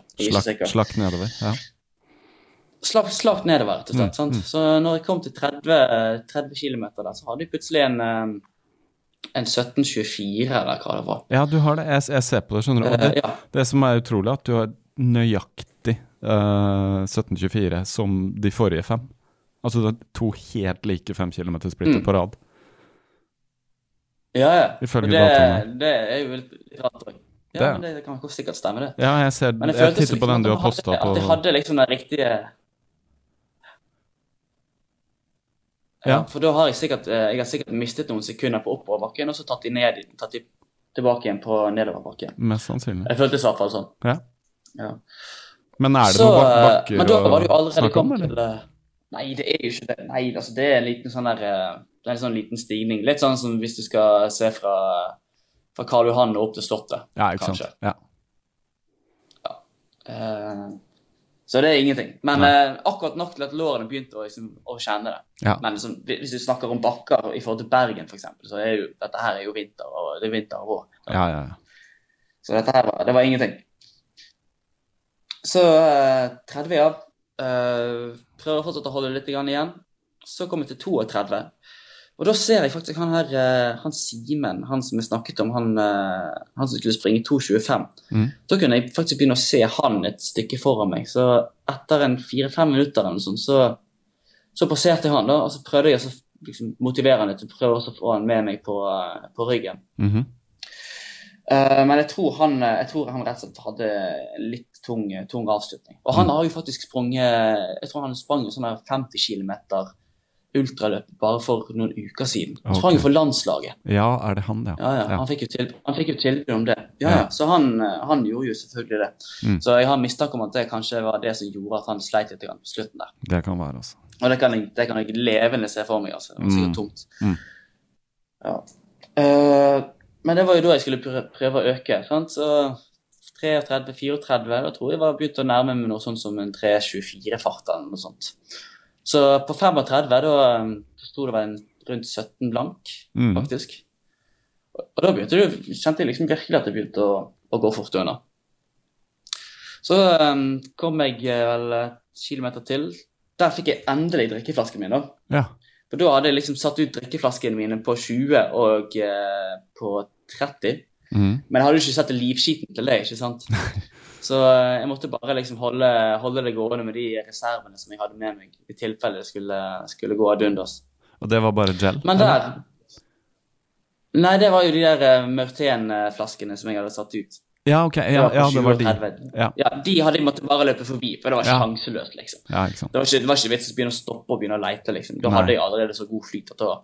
Slakt, nedover. Ja. Slakt, slakt nedover, rett og slett. Mm, mm. Så når jeg kom til 30, 30 km der, så hadde jeg plutselig en, eh, en 17.24 eller hva det var. ja, du har det. Jeg, jeg ser på det, skjønner du. Og det, det, ja. det som er utrolig, at du har nøyaktig uh, 1724 som de forrige fem. Altså det er to helt like fem kilometer splitter Mm. på rad. Ja, ja. Ifølge det, dataene. det er jo litt rart òg. Ja, Det- men det kan sikkert stemme, det. Ja, jeg ser Men Jeg føltes titter på den du har jeg posta på At jeg hadde liksom den riktige ja. For da har jeg sikkert eh, Jeg har sikkert mistet noen sekunder på oppoverbakken, og så tatt de ned tatt de tilbake igjen på nedoverbakken. Mest sannsynlig. Jeg føltes i hvert fall sånn. Ja. Ja. Men er det Så, noen bak eh, bakker å snakke om, eller? til eh, Nei, det er jo ikke det. Nei, altså, det er en liten sånn der Det er en sånn liten stigning. Litt sånn som hvis du skal se fra, fra Karl Johan og opp til Slottet. Ja, ikke sant. kanskje. Ja. Uh, så det er ingenting. Men eh, akkurat nok til at lårene begynte å, liksom, å kjenne det. Ja. Men liksom, hvis du snakker om bakker i forhold til Bergen, f.eks., så er jo dette her er jo vinter og det er vinter og vår. ja, ja, ja. Så dette her var, det var ingenting. Så uh, 30, av. Uh, prøver fortsatt å holde litt igjen. Så kom jeg til 32. Og da ser jeg faktisk han her, eh, han Simen, han som vi snakket om, han, eh, han som skulle springe 2,25. Mm. Da kunne jeg faktisk begynne å se han et stykke foran meg. Så etter en fire-fem minutter eller noe sånt, så, så passerte jeg han, da. Og så prøvde jeg å liksom, motivere han litt, og prøve å få han med meg på, eh, på ryggen. Mm -hmm. uh, men jeg tror, han, jeg tror han rett og slett hadde litt tung, tung avslutning. Og han Mm. har jo faktisk sprunget Jeg tror han sprang sånn 50 km ultraløp bare for noen uker siden. Han sprang jo for landslaget. ja, er det han, ja? Ja, ja. Han fikk jo til- tilbud om det. Ja, Ja. Så han, eh, han gjorde jo selvfølgelig det. Mm. Så jeg har mistanke om at det kanskje var det som gjorde at han sleit litt på slutten der. Det kan være, altså. Og det kan jeg, det kan jeg levende se for meg. altså. Det var sikkert Mm. tungt. Mm. Ja. Uh, men det var jo da jeg skulle prøve å øke. sant? Så 33-34, da tror jeg var begynt å nærme meg noe sånt som en 3.24-fart eller noe sånt. Så på 35 da eh, sto det vel rundt 17 blank, Mm. faktisk. Og da begynte du, kjente jeg liksom virkelig at det begynte å, å gå fort unna. Så um, kom jeg eh, vel et kilometer til. Der fikk jeg endelig drikkeflasken min. da. Ja. For da hadde jeg liksom satt ut drikkeflaskene mine på 20 og eh, på 30. Mm. Men jeg hadde jo ikke sett livskiten til det, ikke sant. Så eh, jeg måtte bare liksom holde, holde det gående med de reservene som jeg hadde med meg, i tilfelle det skulle, skulle gå ad undas. Og det var bare gel? Men eller? der Nei, det var jo de der uh, Mørten-flaskene som jeg hadde satt ut. Ja, ok. Ja, på ja, det var de. Ja. Ja, De hadde jeg måttet bare løpe forbi, for det var Ja. sjanseløst, liksom. Ja, ikke sant. Det var ikke, det var ikke vits å begynne å stoppe og begynne å leite, liksom. Da Nei. hadde jeg allerede så god flyt at da,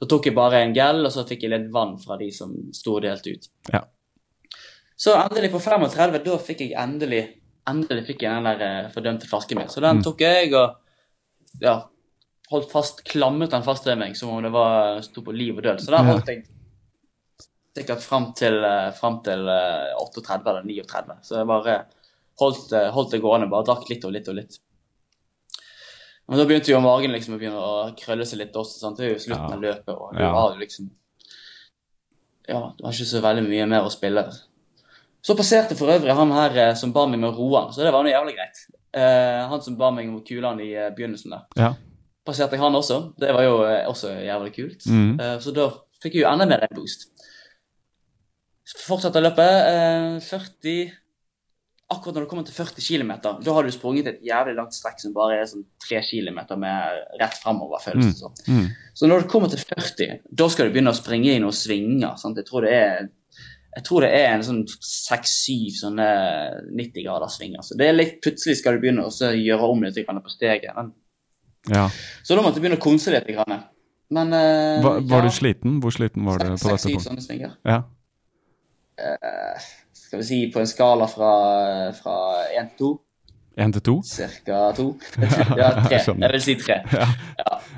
da tok jeg bare en gel, og så fikk jeg litt vann fra de som sto og delte ut. Ja. Så endelig på 35, da fikk jeg endelig endelig fikk jeg den der eh, fordømte flasken min. Så den Mm. tok jeg og ja, holdt fast, klammet den fast ved meg som om det var, sto på liv og død. Så den holdt jeg sikkert fram til, eh, frem til eh, 38 eller 39. Så jeg bare holdt, eh, holdt det gående, bare drakk litt og litt og litt. Men da begynte jo magen liksom å begynne å krølle seg litt også. sant? Det er jo slutten av løpet, og du var jo liksom Ja, du har ikke så veldig mye mer å spille. Så passerte for øvrig han her eh, som ba meg med han, så det var noe jævlig greit. Uh, han som ba meg om å kule han i eh, begynnelsen der. Ja. Passerte jeg han også. Det var jo også jævlig kult. Mm. Uh, så da fikk jeg jo enda mer en boost. Fortsatte løpet. Uh, 40 Akkurat når du kommer til 40 km, da har du sprunget et jævlig langt strekk som bare er sånn 3 km med rett framover, føles det som. Mm. Så når du kommer til 40, da skal du begynne å springe i noen svinger. Sant? Jeg tror det er jeg tror det er en sånn 6-7 sånne 90 graders svinger. Så det er litt plutselig skal du begynne å gjøre om litt på steget. Men, ja. så da måtte jeg begynne å konse litt. Men uh, Var, var ja, du sliten? Hvor sliten var du på dette seks-syv punktet? sånne svinger. Ja. Uh, skal vi si på en skala fra, fra 1 til 2, Én til to? Cirka to. ja, tre. Jeg vil si tre. Ja.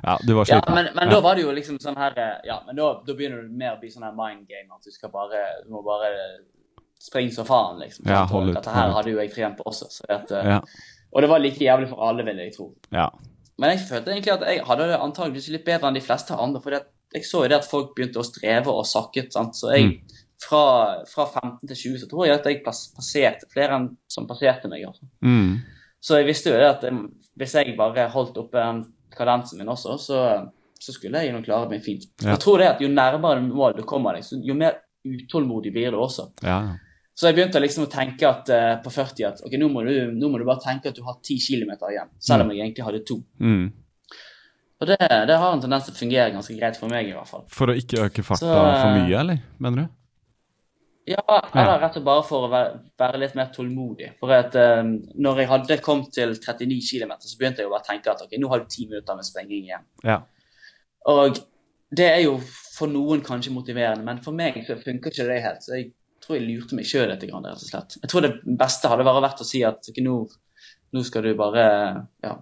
Ja. du var Ja, men, men Ja. da var det jo liksom sånn her eh, Ja, men da, da begynner det mer å bli sånn her mind game. At du skal bare Du må bare springe som faen, liksom. Ja, hold ut, Dette her hadde jo jeg trent på også. Så at, eh, Ja. Og det var like jævlig for alle, vil jeg tro. ja. Men jeg følte egentlig at jeg hadde det antageligvis litt bedre enn de fleste andre. For jeg så jo det at folk begynte å streve og sakket. sant? Så jeg, Mm. Fra, fra 15 til 20 så tror jeg at jeg passerte flere enn som passerte meg. altså. Mm. Så jeg visste jo det at hvis jeg bare holdt oppe den kadensen min også, så, så skulle jeg jo klare meg fint. Ja. Jeg tror det at jo nærmere mål du kommer deg, jo mer utålmodig blir du også. ja. Så jeg begynte liksom å tenke at uh, på 40 at ok, nå må, du, nå må du bare tenke at du har 10 km igjen, selv om jeg egentlig hadde to. Mm. Og det, det har en tendens til å fungere ganske greit for meg, i hvert fall. For å ikke øke farta Så, for mye, eller? Mener du? Ja, eller rett og bare for å være, være litt mer tålmodig. For at um, når jeg hadde kommet til 39 km, så begynte jeg å bare tenke at ok, nå har du ti minutter med sprenging igjen. Ja. Og det er jo for noen kanskje motiverende, men for meg så funker ikke det helt. Så jeg tror jeg lurte meg sjøl litt, rett og slett. Jeg tror det beste hadde vært å si at ok, nå, nå skal du bare ja,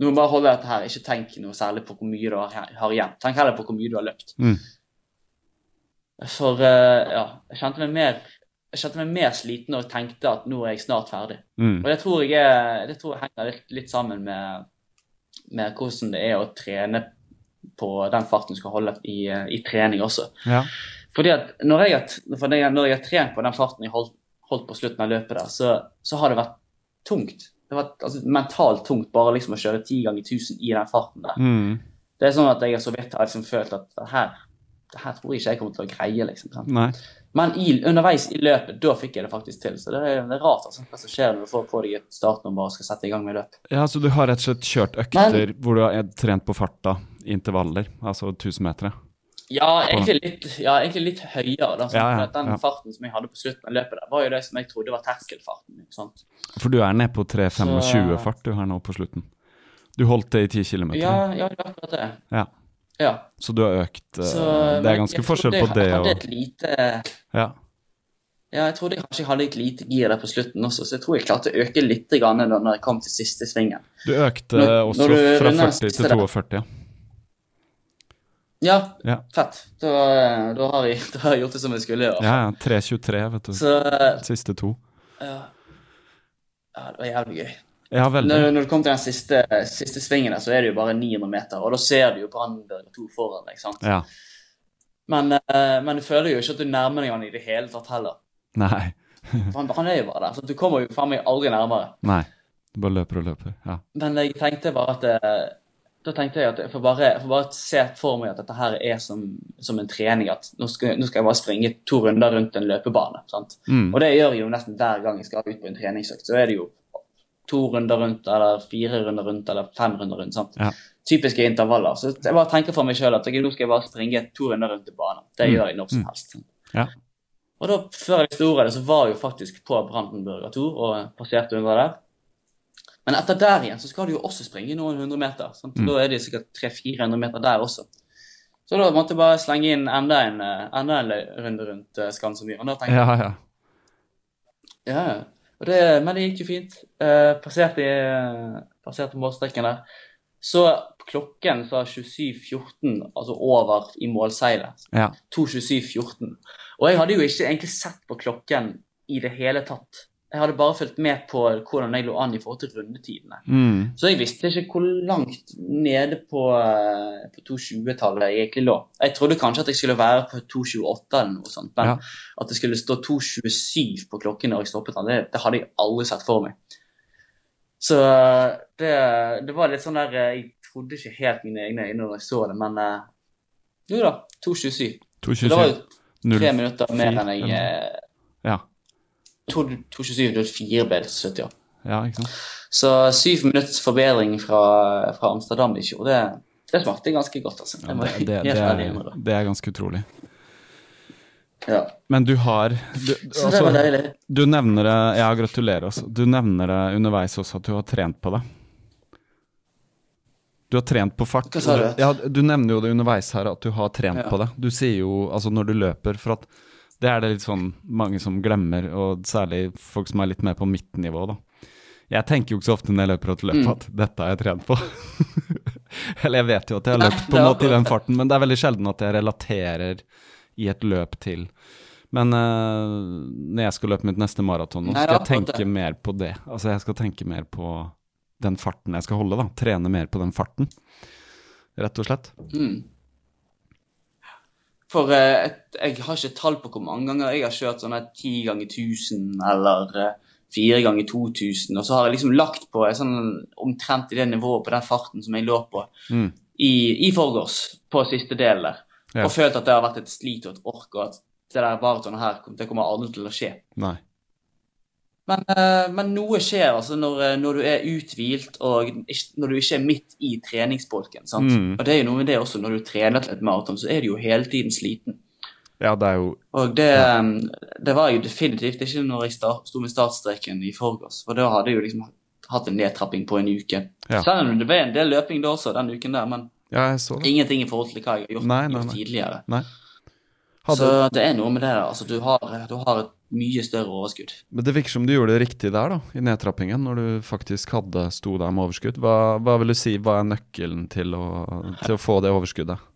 nå må bare holde dette her. Ikke tenk noe særlig på hvor mye du har, har igjen. Tenk heller på hvor mye du har løpt. Mm. For eh, ja, jeg kjente meg mer jeg kjente meg mer sliten og tenkte at nå er jeg snart ferdig. Mm. Og det tror jeg, er, det tror jeg henger litt, sammen med, med hvordan det er å trene på den farten du skal holde i, i trening også. Ja. Fordi at når jeg, når jeg, har trent på den farten jeg holdt, holdt på slutten av løpet der, så, så har det vært tungt. Det har vært altså, mentalt tungt bare liksom å kjøre ti ganger 1000 i den farten der. Mm. Det er sånn at jeg så vidt har liksom følt at her, her tror jeg ikke jeg kommer til å greie, liksom. Men i, underveis i løpet, da fikk jeg det faktisk til. Så det er, det er rart altså, hva som skjer når du får på deg et startnummer og skal sette i gang med løp. Ja, så du har rett og slett kjørt økter hvor du har trent på farta, intervaller, altså 1000 meter? Ja, egentlig litt, ja, egentlig litt høyere. Da? Ja, ja, den farten som jeg hadde på slutten av løpet, der, var jo det som jeg trodde var terskelfarten. ikke sant? For du er nede på 3.25-fart du har nå på slutten. Du holdt det i 10 km. Ja, ja, det er akkurat det. Ja. Så du har økt eh, Så, Det er ganske forskjell på det jeg hadde og et lite, Ja. Ja, jeg trodde jeg kanskje jeg hadde et lite gir der på slutten også, så jeg tror jeg klarte å øke litt grann da når jeg kom til siste svingen. Du økte Når- også når du fra 40 til 42, ja. Ja, Ja, fett. Da, da, har jeg, da har jeg gjort det som jeg skulle. ja. ja 3,23, vet du. Så Siste to. ja. ja, det var jævlig gøy. Ja, veldig. Når, når du kommer til den siste, siste svingen, der, så er det jo bare 900 meter, og da ser du jo Brannberg to foran deg. sant? Ja. Men, eh, men du føler jo ikke at du nærmer deg han i det hele tatt heller. Nei. Han, han er jo bare der, så du kommer jo faen meg aldri nærmere. Nei. Du bare løper og løper. Ja. Men jeg tenkte bare at eh, Da tenkte jeg at jeg får bare, jeg får bare se for meg at dette her er som, som en trening. At nå skal, nå skal jeg bare springe to runder rundt en løpebane. sant? Mm. Og det gjør jeg jo nesten hver gang jeg skal ut på en treningsøkt. Så er det jo to runder rundt, eller fire runder rundt, eller fem runder rundt. sant? Ja. Typiske intervaller. Så jeg bare tenker for meg sjøl at okay, nå skal jeg bare springe to runder rundt i banen. Det Mm. gjør jeg når som Mm. helst. Ja. Og da, før jeg sto det, så var jeg jo faktisk på Brandenburger 2 og passerte under der. Men etter der igjen så skal du jo også springe noen hundre meter. Mm. Da er det sikkert 300-400 meter der også. Så da måtte jeg bare slenge inn enda en, eh, enda en runde rundt tenkte jeg, ja, ja. ja, det, men det gikk jo fint. Eh, passerte, uh, passerte målstreken der. Så klokken sa 27.14, altså over i målseilet. ja. 2.27,14. Og jeg hadde jo ikke egentlig sett på klokken i det hele tatt Jeg hadde bare fulgt med på hvordan jeg lå an i forhold til rundetidene. Mm. Så jeg visste ikke hvor langt nede på, eh, på 220-tallet jeg egentlig lå. Jeg trodde kanskje at jeg skulle være på 228 eller noe sånt, men Ja. at det skulle stå 227 på klokken når jeg stoppet den, det, det hadde jeg aldri sett for meg. Så eh, det, det var litt sånn der eh, Jeg trodde ikke helt mine egne øyne når jeg så det, men jo da, 227. Så det var jo tre minutter mer enn jeg. 227-04 ble det til slutt, ja. ja, ikke sant. Så syv minutts forbedring fra, fra Amsterdam i fjor, det, det smakte ganske godt, altså. Ja, det, det, det, er, det er ganske utrolig. Ja. Men du har du, altså, du nevner det Ja, gratulerer. Også. Du nevner det underveis også at du har trent på det. Du har trent på fart. Du? Ja, du nevner jo det underveis her at du har trent Ja. på det. Du sier jo altså når du løper, for at det er det litt sånn mange som glemmer, og særlig folk som er litt mer på mitt nivå, da. Jeg tenker jo ikke så ofte når jeg løper et løp Mm. at dette har jeg trent på. Eller jeg vet jo at jeg har løpt på en måte i den farten, men det er veldig sjelden at jeg relaterer i et løp til. Men uh, når jeg skal løpe mitt neste maraton, nå, skal jeg tenke mer på det. Altså jeg skal tenke mer på den farten jeg skal holde, da. Trene mer på den farten, rett og slett. Mm. For eh, et, jeg har ikke tall på hvor mange ganger jeg har kjørt sånne 10 ganger 1000 eller eh, 4 ganger 2000, og så har jeg liksom lagt på et sånn omtrent i det nivået på den farten som jeg lå på Mm. i, i forgårs, på siste del der. Ja. Og følt at det har vært et slit og et ork, og at det der maratonet her det kommer aldri til å skje. Nei. Men, eh, men noe skjer altså når, eh, når du er uthvilt og når du ikke er midt i treningsbolken. sant? Mm. Og det er jo noe med det også, når du trener til et maraton, så er du jo hele tiden sliten. Ja, det er jo Og det, ja. det var jo definitivt ikke når jeg sto med startstreken i forgårs, for da hadde jeg jo liksom hatt en nedtrapping på en uke. Ja. Selv om det var en del løping da også, den uken der, men Ja, ingenting i forhold til hva jeg har gjort, Nei, nei, gjort nei. tidligere. Hadde, Så det er noe med det der. altså Du har, du har et mye større overskudd. Men det virker som du gjorde det riktig der, da, i nedtrappingen, når du faktisk hadde sto der med overskudd. Hva, hva vil du si hva er nøkkelen til å, til å få det overskuddet?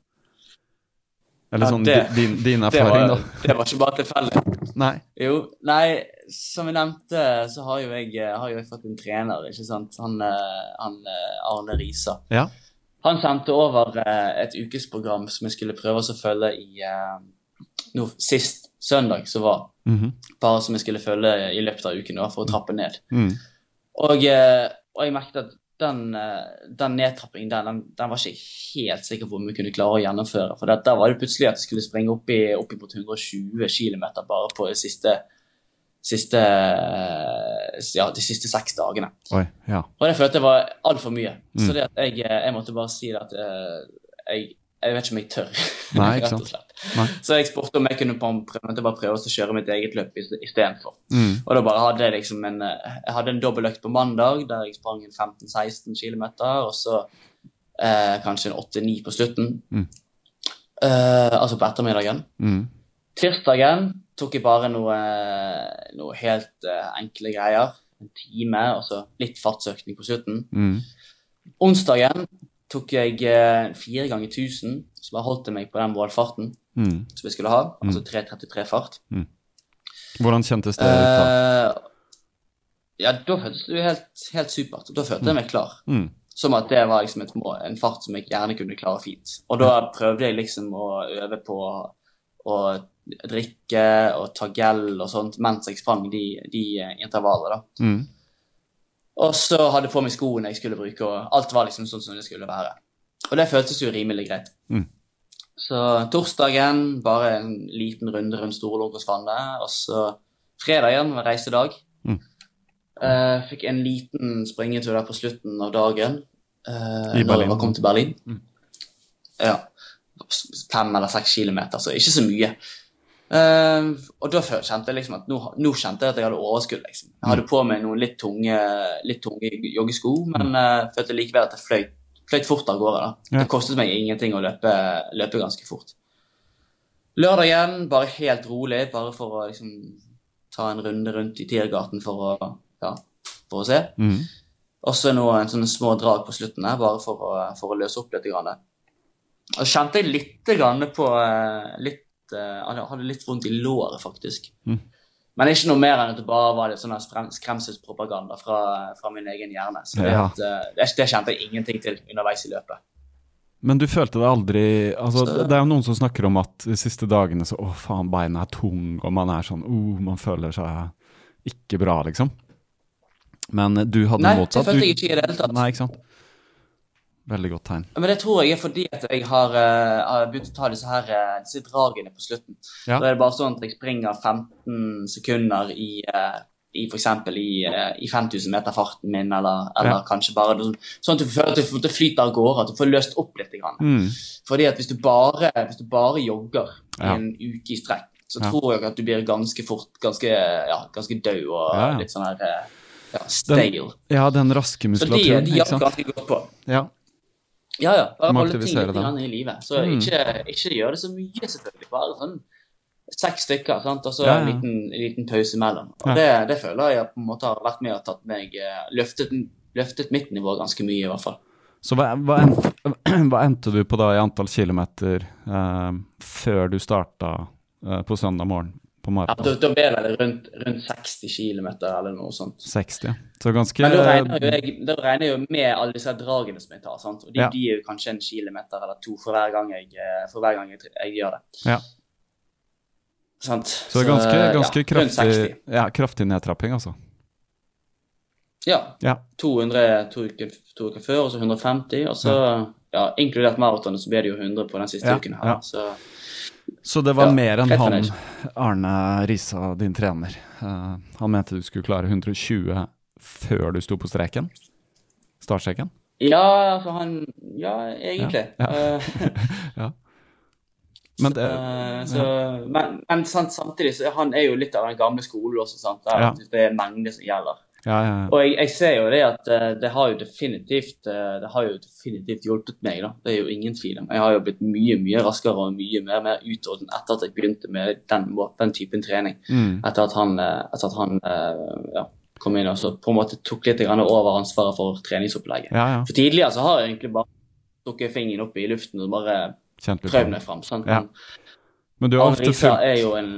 Eller Ja, sånn det- din, din, erfaring, Det var, da. det var ikke bare tilfeldig. Nei. Jo, nei, som jeg nevnte, så har jo jeg, har jo jeg fått en trener, ikke sant. Han, eh, han eh, Arne Risa. Ja. Han sendte over eh, et ukesprogram som jeg skulle prøve å følge i nå, sist søndag, som var. Mhm. Bare som jeg skulle følge i løpet av uken da, for å trappe ned. mm. Og, eh, og jeg merket at den, eh, den nedtrappingen der, den, den var ikke helt sikker på om vi kunne klare å gjennomføre. For der var det plutselig at jeg skulle springe opp i, opp mot 120 km bare på de siste, siste, eh, ja, de siste seks dagene. Oi. Ja. Og det følte jeg var altfor mye. Mm. Så det at jeg, jeg måtte bare si det at jeg, jeg vet ikke om jeg tør. Nei, ikke sant. Så jeg spurte om jeg kunne prøve, bare prøve å kjøre mitt eget løp istedenfor. Mm. Og da bare hadde jeg liksom en eh, Jeg hadde en dobbeltøkt på mandag der jeg sprang en 15-16 km, og så eh, kanskje en 8-9 på slutten. Mm. Eh, altså på ettermiddagen. Mm. Tirsdagen tok jeg bare noe, noe helt eh, enkle greier. En time, og så litt fartsøkning på slutten. Mm. Onsdagen tok jeg eh, fire ganger 1000, så bare holdt jeg meg på den målfarten Mm. som vi skulle ha. Altså 3.33 fart. Hvordan kjentes det ut da? Eh, ja, da føltes det jo helt, helt supert. Da følte jeg meg klar. Mm. Som at det var liksom et en fart som jeg gjerne kunne klare fint. Og da prøvde jeg liksom å øve på å drikke og ta gel og sånt mens jeg sprang de, de intervallene, da. Og så hadde jeg på meg skoene jeg skulle bruke, og alt var liksom sånn som det skulle være. Og det føltes jo rimelig greit. Mm. Så torsdagen, bare en liten runde rundt Storlågåsvannet, og så fredagen var reisedag. Mm. Uh, fikk en liten springetur der på slutten av dagen. uh, I når Berlin. jeg kom til Berlin. Mm. Ja. Fem eller seks kilometer, så ikke så mye. Eh, og da kjente jeg liksom at nå, nå kjente jeg at jeg hadde overskudd. liksom. Jeg hadde på meg noen litt tunge, litt tunge joggesko, men uh, følte likevel at jeg fløyt, fløyt fort av gårde. da. Ja. Det kostet meg ingenting å løpe, løpe ganske fort. Lørdagen bare helt rolig, bare for å liksom ta en runde rundt i Tiergarten for å, ja, for å se. Mm. Også noen sånne små drag på slutten her, bare for å, for å løse opp litt. Grann. Og kjente jeg litt grann på eh, litt, eh, Jeg hadde litt vondt i låret, faktisk. Mm. Men ikke noe mer enn at det bare var litt sånn skremselspropaganda fra, fra min egen hjerne. Så det, Ja. at, eh, det, det kjente jeg ingenting til underveis i løpet. Men du følte det aldri altså, Så- Det er jo noen som snakker om at de siste dagene så Å, faen, beina er tung, og man er sånn oh, Man føler seg ikke bra, liksom. Men du hadde Nei, det følte jeg ikke i det hele tatt. Nei, ikke sant. Veldig godt tegn. Men det tror jeg er fordi at jeg har, uh, har begynt å ta disse, her, uh, disse dragene på slutten. Ja. Da er det bare sånn at jeg springer 15 sekunder i, uh, i f.eks. I, uh, i 5000 meter farten min, eller, eller Ja. kanskje bare sånn sånn at du føler at du- flyter av gårde, at du får løst opp litt. Grann. Mm. Fordi at hvis du bare, hvis du bare jogger Ja. en uke i strekk, så tror jeg at du blir ganske fort ganske, ja, ganske død og litt sånn her ja, stale. Ja, den raske Så de, muskulaturen, de sant. ganske godt på. Ja. Ja, ja. Bare holde ting litt grann i livet. Så Mm. ikke, ikke gjør det så mye, selvfølgelig. Bare sånn seks stykker, sant? og så Ja, ja. en liten, liten pause imellom. Og Ja. det, det føler jeg på en måte har vært med og tatt meg eh, løftet, løftet mitt nivå ganske mye, i hvert fall. Så hva, hva, endte, hva endte du på da i antall kilometer eh, før du starta eh, på søndag morgen på Ja, maraton? da, da ble det rundt, rundt 60 km eller noe sånt. 60, ja. Så ganske Men da regner, jeg, da regner jeg jo med alle disse dragene som jeg tar. sant? Og de, Ja. de er jo kanskje en kilometer eller to for hver gang jeg, eh, hver gang jeg, jeg gjør det. Ja. Sant? Så det er ganske, ganske ja, kraftig, ja, kraftig nedtrapping, altså. Ja. Ja. 200 to uker, to uker før, og så 150. Og så, ja, inkludert maratonet, så ble det jo 100 på den siste Ja, uken her. ja. Så Så det var Ja, mer enn han. Arne Risa, din trener. Uh, han mente du skulle klare 120 før du sto på streken? Startstreken? ja, altså han Ja, egentlig. Ja, Eh, Ja. Men det eh, så, men, men sant, samtidig så han er jo litt av den gamle skolen også, sant. Der Ja. det er mengde som gjelder. Ja, ja. Og jeg, jeg ser jo det at eh, det har jo definitivt eh, det har jo definitivt hjulpet meg. da. Det er jo ingen tvil om. Jeg har jo blitt mye mye raskere og mye mer, mer utholden etter at jeg begynte med den, den typen trening. Mm. Etter at han, eh, etter at han ja, kom inn og så på en måte tok litt grann over ansvaret for treningsopplegget. For tidligere så har jeg egentlig bare stukket fingeren opp i luften og bare prøvd meg fram. sant? Men Men du har ofte Risa er jo en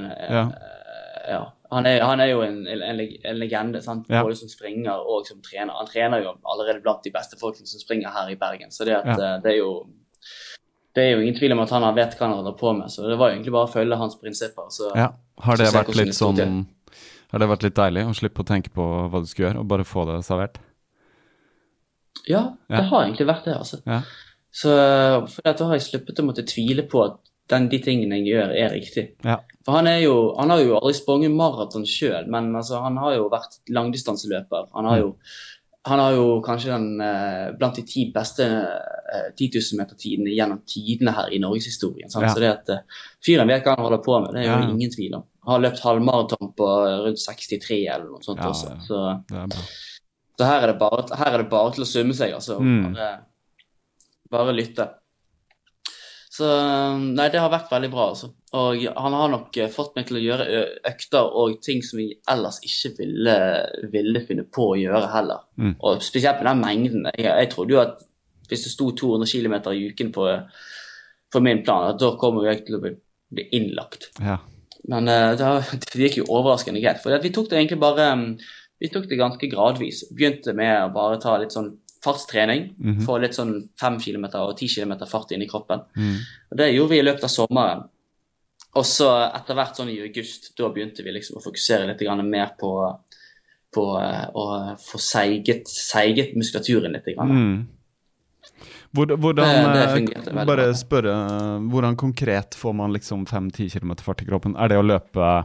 Ja. Han er, han er jo en, en, en legende, sant? Ja. både som springer og som trener. Han trener jo allerede blant de beste folkene som springer her i Bergen. Så det, at, Ja. eh, det er jo det er jo ingen tvil om at han vet hva han holder på med. Så det var jo egentlig bare å følge hans prinsipper. Så Ja. Har det vært litt sånn. Har det vært litt deilig å slippe å tenke på hva du skulle gjøre, og bare få det servert? ja, det Ja. har egentlig vært det. altså. Ja. Så for da har jeg sluppet å måtte tvile på at den, de tingene jeg gjør, er riktig. Ja. For han, jo, han har jo aldri sprunget maraton sjøl, men altså, han har jo vært langdistanseløper. Han har jo, han har jo kanskje den eh, blant de ti beste eh, 10 000 meter-tidene gjennom tidene her i norgeshistorien. Ja. Så det at eh, fyren vet hva han holder på med, det er jo Ja. ingen tvil om. Han har løpt halvmaraton på eh, rundt 63 eller noe sånt Ja, også. Så, så her, er det bare, her er det bare til å summe seg, altså. Mm. Bare, bare lytte. Så nei, det har vært veldig bra, altså. Og han har nok eh, fått meg til å gjøre økter og ting som jeg ellers ikke ville, ville finne på å gjøre heller. Mm. Og spesielt med den mengden. Jeg, jeg trodde jo at hvis det sto 200 km i uken på, på min plan, at da kommer jeg til å bli, bli innlagt. Ja. Men uh, det, det gikk jo overraskende greit. For vi tok det egentlig bare mm, Vi tok det ganske gradvis. Begynte med å bare ta litt sånn fartstrening. Mhm. Få litt sånn 5 km og 10 km fart inn i kroppen. Mm. Og Det gjorde vi i løpet av sommeren. Og så etter hvert sånn i august, da begynte vi liksom å fokusere litt mer på, på eh, å få seiget, seiget muskulaturen litt. Mm. Hvordan, Det- det eh, veldig bare spørre, hvordan konkret får man liksom 5-10 km fart i kroppen? Er det å løpe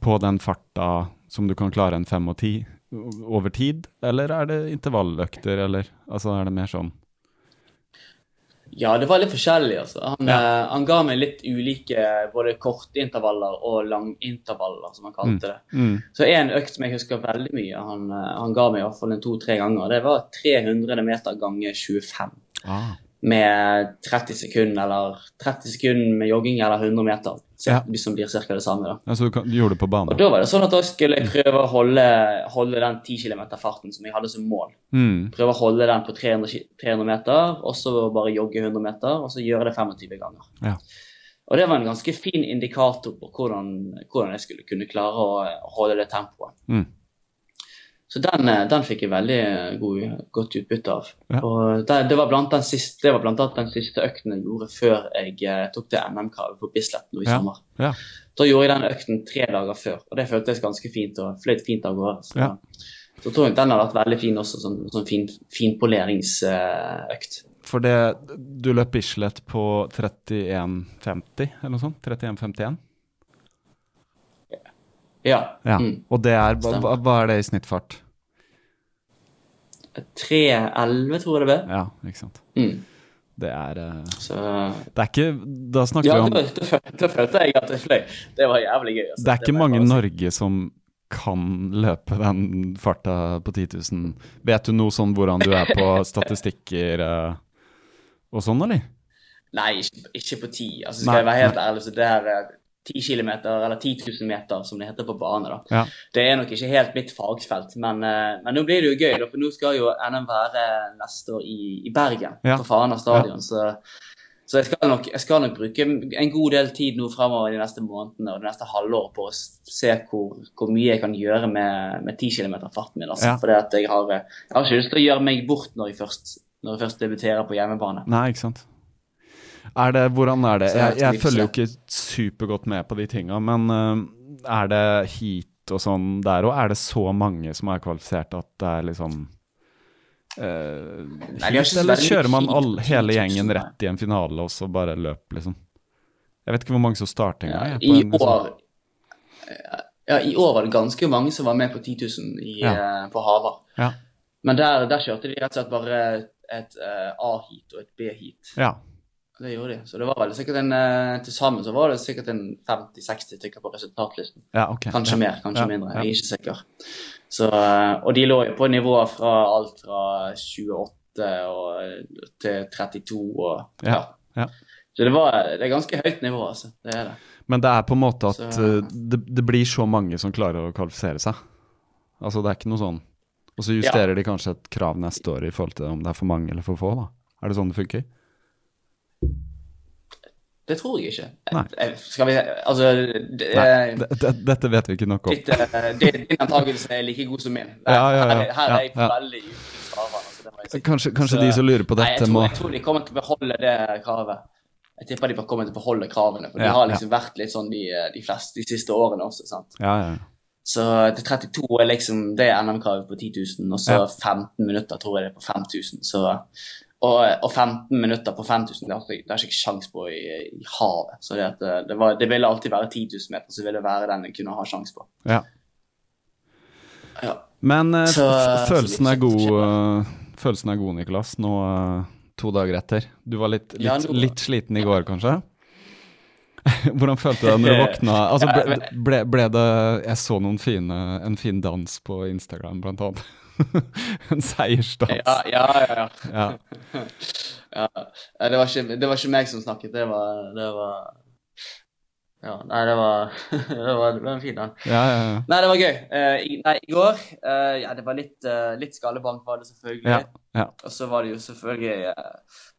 på den farta som du kan klare en 5 og 10 over tid, eller er det intervalløkter, eller altså er det mer sånn Ja, det var litt forskjellig. altså. Han, Ja. uh, han ga meg litt ulike både kortintervaller og langintervaller, som han kalte det. mm. Så en økt som jeg husker veldig mye, han, eh, han ga meg i hvert fall en to-tre ganger, det var 300 meter ganger 25. ah. Med 30 sekunder, eller 30 sekunder med jogging eller 100 meter. Så, Ja. Som blir ca. det samme. da. Altså du, gjorde det på banen? Og Da var det sånn at da skulle jeg prøve å holde, holde den 10 km-farten som jeg hadde som mål. Mm. Prøve å holde den på 300, 300 meter, og så bare jogge 100 meter, og så gjøre det 25 ganger. Ja. Og det var en ganske fin indikator på hvordan, hvordan jeg skulle kunne klare å holde det tempoet. Mm. Så den, eh, den fikk jeg veldig god, godt utbytte av. Ja. Og det, det, var blant den siste, annet den siste økten jeg gjorde før jeg eh, tok det NM-kravet på Bislett nå i Ja. sommer. Ja. Da gjorde jeg den økten tre dager før, og det føltes ganske fint og fløyt fint av gårde. Så, Ja. så tror jeg den har vært veldig fin også, som, som fin, finpoleringsøkt. For det Du løp Bislett på 31,50 eller noe sånt? 31,51? Ja. Ja. Mm. Og det er hva, hva- er det i snittfart? 3.11, tror jeg det ble. Ja, ikke sant. Mm. Det er eh, Så Det er ikke Da snakker ja, vi om da, da, følte jeg at det fløy. Det var jævlig gøy. Altså. Det er ikke det mange i. Norge som kan løpe den farta på 10 000. Vet du noe sånn hvordan du er på statistikker eh, og sånn, eller? Nei, ikke, ikke på ti. Altså, Nei, skal jeg være helt ærlig, så det her er 10 km, eller 10 000 meter, som det heter på bane, da. Ja. Det er nok ikke helt mitt fagfelt, men, eh, men nå blir det jo gøy. For nå skal jo NM være neste år i, i Bergen, Ja. på Fana stadion. Så, så jeg, skal nok, jeg skal nok bruke en god del tid nå fremover de neste månedene og det neste halvåret på å se hvor, hvor mye jeg kan gjøre med, med 10 km farten min. Altså. Ja. Fordi jeg har, jeg har ikke lyst til å gjøre meg bort når jeg først, når jeg først debuterer på hjemmebane. Nei, ikke sant. Er det, hvordan er det? Jeg Jeg, følger jo ikke- supergodt med på de tinga, men uh, er det heat og sånn der òg? Er det så mange som er kvalifisert at det er liksom ikke heat, eller kjører man all, hele gjengen rett i en finale og så bare løp, liksom? Jeg vet ikke hvor mange som starter engang. I liksom- år ja, I år var det ganske mange som var med på 10 000 i, Ja. eh, på Hava Ja. Men der, der kjørte de rett og slett bare et uh, A-heat og et B-heat. Ja. Det gjorde de. Så det var vel sikkert en eh, Til sammen så var det sikkert en 50-60 stykker på resultatlisten. ja, okay. Kanskje ja. mer, kanskje Ja, mindre. Jeg er ikke sikker. Så, eh, og de lå jo på nivåer fra alt fra 28 og, eh, til 32 og Ja, ja. Så det, var, det er ganske høyt nivå, altså. Det er det. Men det er på en måte at Så- det, det blir så mange som klarer å kvalifisere seg. Altså det er ikke noe sånn Og så justerer de kanskje et krav neste år i forhold til om det er for mange eller for få, da. Er det sånn det funker? Det tror jeg ikke. Nei. Eh, Skal vi Altså det, Nei, eh, det, det, dette vet vi ikke nok om. eh, din antakelse er like god som min. Ja, ja, ja. Her, er- her er jeg veldig ute altså. Kanskje, kanskje Så- de som lurer på Nei, dette, jeg tror, må jeg tror de kommer til å beholde det kravet. Jeg tipper de bare kommer til å beholde kravene. For de har liksom vært litt sånn de, de fleste de siste årene også. sant? Ja, ja. Så til 32 er liksom det NM-kravet på 10 000, og så Ja. 15 minutter tror jeg det er på 5000. Så, og, og 15 minutter på 5000 det har jeg det jeg ikke sjans på i, i havet. Så det, eh, det, var, det ville alltid være 10 000 meter som ville være den jeg kunne ha sjanse på. ja. Ja. Men eh, Så- følelsen, så er god, eh, følelsen er god, Nicolas, nå to dager etter. Du var litt, litt, Ja, nå- litt sliten i går, kanskje? Hvordan følte du deg når du våkna? Altså, ble, ble, ble det Jeg så noen fine, en fin dans på Instagram, blant annet. en seiersdans. Ja, ja, ja. ja. Ja. Det, var ikke, det var ikke meg som snakket, det var, det var Ja, nei, det var Det var, det var en fin den. Ja, ja, ja. Nei, det var gøy. Uh, i, nei, i går uh, Ja, det var litt, uh, litt skallebank, var det selvfølgelig. Ja, ja. Og så var det jo selvfølgelig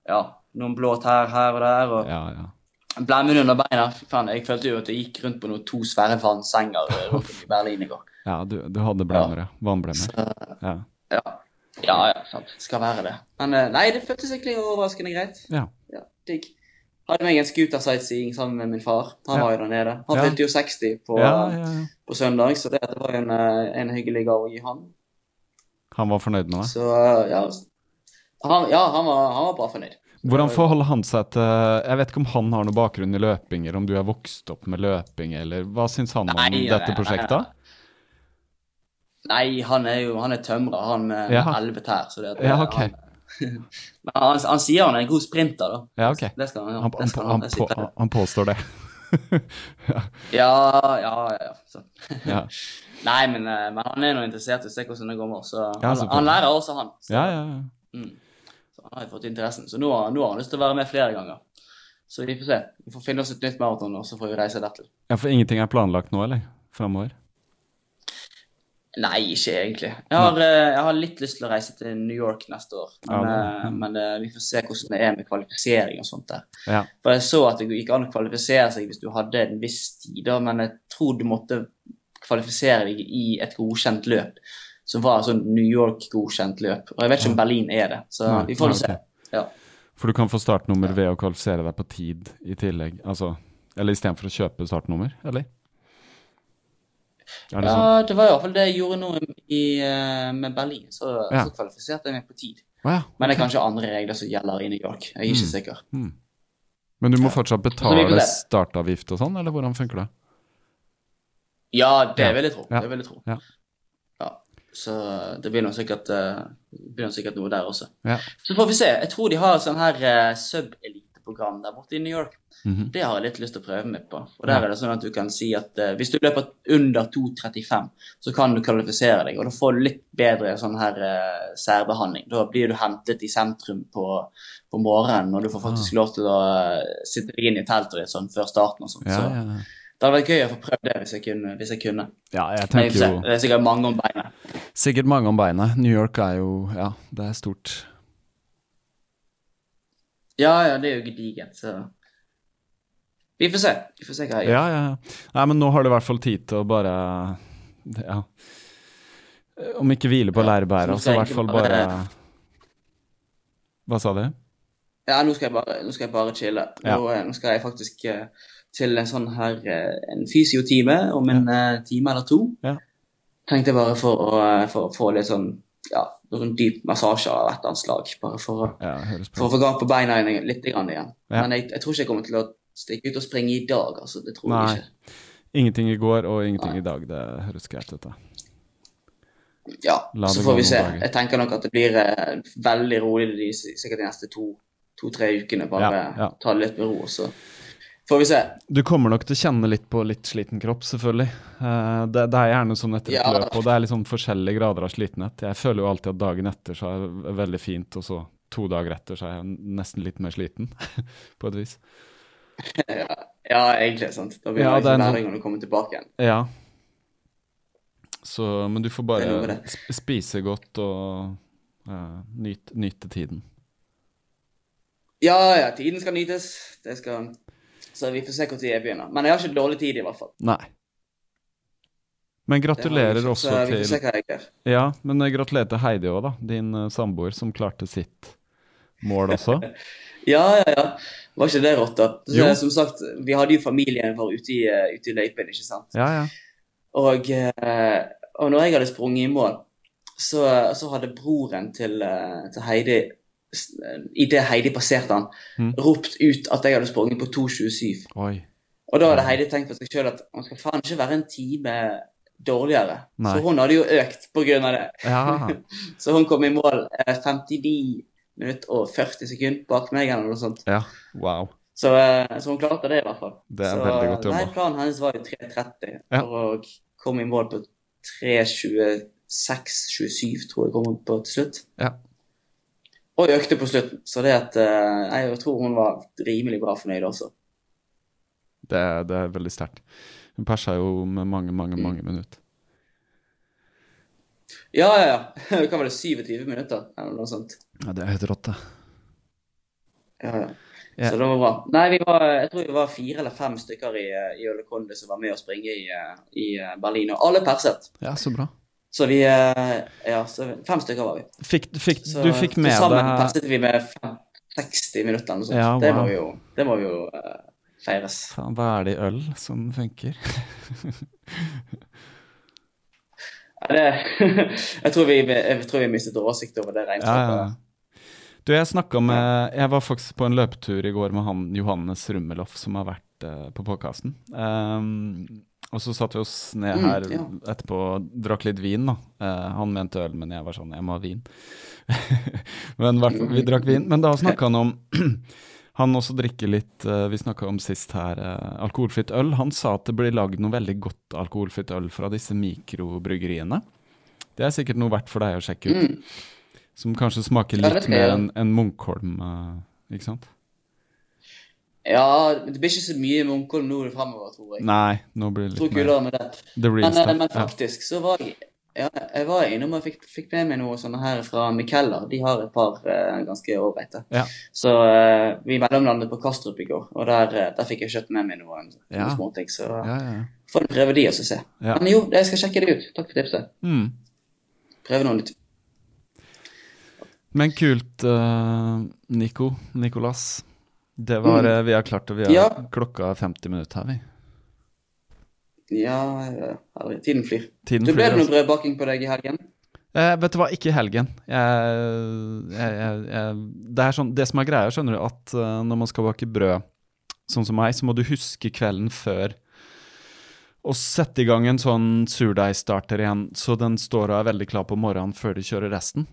Ja, noen blå tær her og der. Og ja, ja. blemmen under beina. Jeg følte jo at jeg gikk rundt på noen to svære vannsenger rundt i Berlin i går. Ja du, du hadde blemmer, ja. Vannblemmer. Ja. Ja, ja, ja sant. Skal være det. Men eh, nei, det føltes egentlig overraskende greit. ja. Ja, digg. Hadde meg en scooter-sightseeing sammen med min far. Han var jo der nede. Han fylte jo 60 på, ja. på søndag, så det, var jo en, eh, en hyggelig gave å gi han. Han var fornøyd med deg? Så eh, ja, han, ja han, var, han var bra fornøyd. Hvordan forholder han seg til Jeg vet ikke om han har noen bakgrunn i løpinger, om du er vokst opp med løping, eller hva syns han om Nei, dette dette nei, prosjektet? Nei, han er jo han er tømrer, han med Ja. elleve tær. Så det, at- Ja, ok. han, men han, han sier han er en god sprinter, da. Ja, ok. Det skal han, Han, det skal han, på, han påstår det. Ja, ja, ja. ja. Så. Ja, Nei, men, eh, men han er nå interessert i å se hvordan det går. Så Ja, han, lærer også, han. Så, ja, ja. ja. Mm. så han har jo fått interessen. Så nå, nå har han lyst til å være med flere ganger. Så vi får se. Vi får finne oss et nytt maraton, og så får vi reise dertil. ja for ingenting er planlagt nå, eller? Framover? Nei, ikke egentlig. Jeg har, eh, jeg har litt lyst til å reise til New York neste år. Men, Ja, eh, men eh, vi får se hvordan det er med kvalifisering og sånt der. Ja. For jeg så at det gikk an å kvalifisere seg hvis du hadde en viss tid, da, men jeg tror du måtte kvalifisere deg i et godkjent løp. Som var sånn New York-godkjent løp. Og jeg vet ikke om Berlin er det, så Nei, vi får se. Ja. For du kan få startnummer ved å kvalifisere deg på tid i tillegg. Altså, eller istedenfor å kjøpe startnummer, eller? Er det ja, det var i hvert fall det jeg gjorde nå i, eh, med Berlin. Så, Ja. så kvalifiserte jeg meg på tid. Å ja. Men det er kanskje andre regler som gjelder i New York. Jeg er ikke Mm. sikker. Mm. Men du må fortsatt betale startavgift og sånn, eller hvordan funker det? Ja, det Ja. vil jeg tro. Ja. Det vil jeg tro. Ja. Ja. Så det blir nå sikkert, nok sikkert noe der også. Ja. Så får vi se. Jeg tror de har sånn her uh, sub-elite-program der borte i New York. Mhm. Det har jeg litt lyst til å prøve meg på. Og der er det sånn at du kan si at uh, hvis du løper under 2,35, så kan du kvalifisere deg. Og da får du litt bedre sånn her uh, særbehandling. Da blir du hentet i sentrum på, på morgenen, og du får faktisk lov til å uh, sitte deg inn i teltet ditt sånn før starten og sånn. Ja, Så ja, ja. det hadde vært gøy å få prøvd det hvis jeg kunne. Hvis jeg kunne. ja, jeg tenker jo Det er sikkert mange om beinet. sikkert mange om beinet. New York er jo Ja, det er stort. Ja, ja, det er jo gedigent, så Vi får se. Vi får se hva jeg gjør. Ja, ja, ja. Nei, men nå har du i hvert fall tid til å bare Ja. Om ikke hvile på Ja, lærebæra, så nå i hvert fall bare bare- Hva sa du? Ja, nå skal jeg bare, nå skal jeg bare chille. Ja. Nå, eh, nå skal jeg faktisk eh, til en sånn her eh, en fysiotime om en eh, time eller to. Ja. Tenkte jeg bare for å få litt sånn ja, noe sånn dyp massasje av et eller annet slag. Bare for å, Ja, for å få gang på beina litt grann igjen. Ja. Men jeg, jeg tror ikke jeg kommer til å stikke ut og springe i dag, altså. Det tror Nei. jeg ikke. Ingenting i går og ingenting Nei. i dag. Det høres greit ut, da. Ja, La så får vi se. Jeg tenker nok at det blir eh, veldig rolig de, sikkert de neste to-tre ukene. Bare ja. ta det litt med ro, og så får vi se. Du kommer nok til å kjenne litt på litt sliten kropp, selvfølgelig. Eh, det, det er gjerne sånn etter et Ja. løp, og det er sånn forskjellige grader av slitenhet. Jeg føler jo alltid at dagen etter så er det veldig fint, og så to dager etter så er jeg nesten litt mer sliten, på et vis. Ja, egentlig. sant? Da blir Ja, det det ikke læring når du kommer tilbake igjen. Ja. Så, men du får bare spise godt og uh, nyte, nyte tiden. Ja, ja, tiden skal nytes. Det skal Så vi får se når jeg begynner. Men jeg har ikke dårlig tid, i hvert fall. Nei. Men gratulerer ikke, også til vi får se hva jeg gjør. Ja, men gratulerer til Heidi òg, da. Din uh, samboer som klarte sitt mål også. Ja, ja, ja. Var ikke det rått, da? Så. Som sagt, vi hadde jo familien vår ute i, uh, ute i løypen, ikke sant? Ja, ja. Og, uh, og når jeg hadde sprunget i mål, så, så hadde broren til, til Heidi Idet Heidi passerte han, Mm. ropt ut at jeg hadde sprunget på 2,27. Og da hadde Heidi tenkt for seg sjøl at han skal faen ikke være en time dårligere. Nei. Så hun hadde jo økt av det. Ja. Så hun kom i mål eh, 59 minutter og 40 sekunder bak meg eller noe sånt. ja. Wow. Så, eh, så hun klarte det i hvert fall. Det er så, veldig godt jobba. Nei, planen hennes var jo 3.30 Ja. og kom i mål på 3.26-27, tror jeg kom hun på til slutt. Ja. Og økte på slutten. Så det at eh, jeg tror hun var rimelig bra fornøyd også. Det, det er veldig sterkt. Hun persa jo med mange, mange, Mm. mange minutter. Ja, ja, ja. Hva var det, 27 minutter eller noe sånt? Ja, det er helt rått, det. Ja, ja. Yeah. Så det var bra. Nei, vi var, jeg tror vi var fire eller fem stykker i, eh, i Ølekonde som var med å springe i, eh, i Berlin, og alle perset. Ja, så bra. Så vi eh, Ja, så fem stykker var vi. Fikk, fikk, Så du fikk med deg sammen perset vi med 60 minutter eller noe sånt. Ja, Det må vi jo, det må vi jo uh, feires. Faen, Hva er det i øl som funker? Ja, det, jeg, tror vi, jeg tror vi mistet oversikt over det regnskapet. ja. Du, jeg snakka med Jeg var faktisk på en løpetur i går med han Johannes Rummeloff, som har vært uh, på podkasten. Og så satte vi oss ned Mm, her ja. etterpå og drakk litt vin, da. Eh, han mente øl, men jeg var sånn Jeg må ha vin. men hvert fall, vi drakk vin. Men da snakka han om Han også drikker litt eh, Vi snakka om sist her eh, alkoholfritt øl. Han sa at det blir lagd noe veldig godt alkoholfritt øl fra disse mikrobryggeriene. Det er sikkert noe verdt for deg å sjekke ut. Mm. Som kanskje smaker litt mer enn en Munkholm, eh, ikke sant? Ja, det blir ikke så mye Munkholm nå fremover, tror jeg. Nei, nå blir det tror litt mer med det. the real Men, eh, men ja. faktisk så var jeg ja, jeg var innom og fikk, fikk med meg noe sånne her fra Mikeller. De har et par uh, ganske ålreite. Ja. Så uh, vi mellomlandet på Kastrup i går, og der, uh, der fikk jeg kjøpt med meg noen, Ja. noen småting. Så Ja, ja, ja. får prøve de og så se. Ja. Men jo, jeg skal sjekke det ut. Takk for tipset. Mm. Prøve noe nytt. Men kult, Nico. Nicolas. Det var Mm. eh, Vi har klart det. Vi har Ja. klokka 50 minutter her, vi. Ja, ja. Tiden flyr. Tiden Du ble det noe altså. brødbaking på deg i helgen? Eh, vet du hva, ikke i helgen. Jeg, jeg, jeg, det, er sånn, det som er greia, skjønner du, at eh, når man skal bake brød, sånn som meg, så må du huske kvelden før å sette i gang en sånn surdeigstarter igjen, så den står og er veldig klar på morgenen før du kjører resten.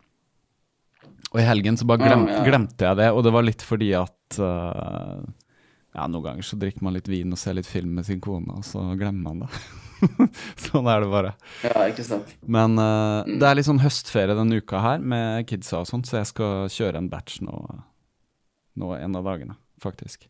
Og i helgen så bare glem, ja. glemte jeg det, og det var litt fordi at uh, Ja, noen ganger så drikker man litt vin og ser litt film med sin kone, og så glemmer man det. sånn er det bare. Ja, ikke sant. Men Mm. det er litt sånn høstferie denne uka her med kidsa og sånt, så jeg skal kjøre en batch nå, nå en av dagene, faktisk.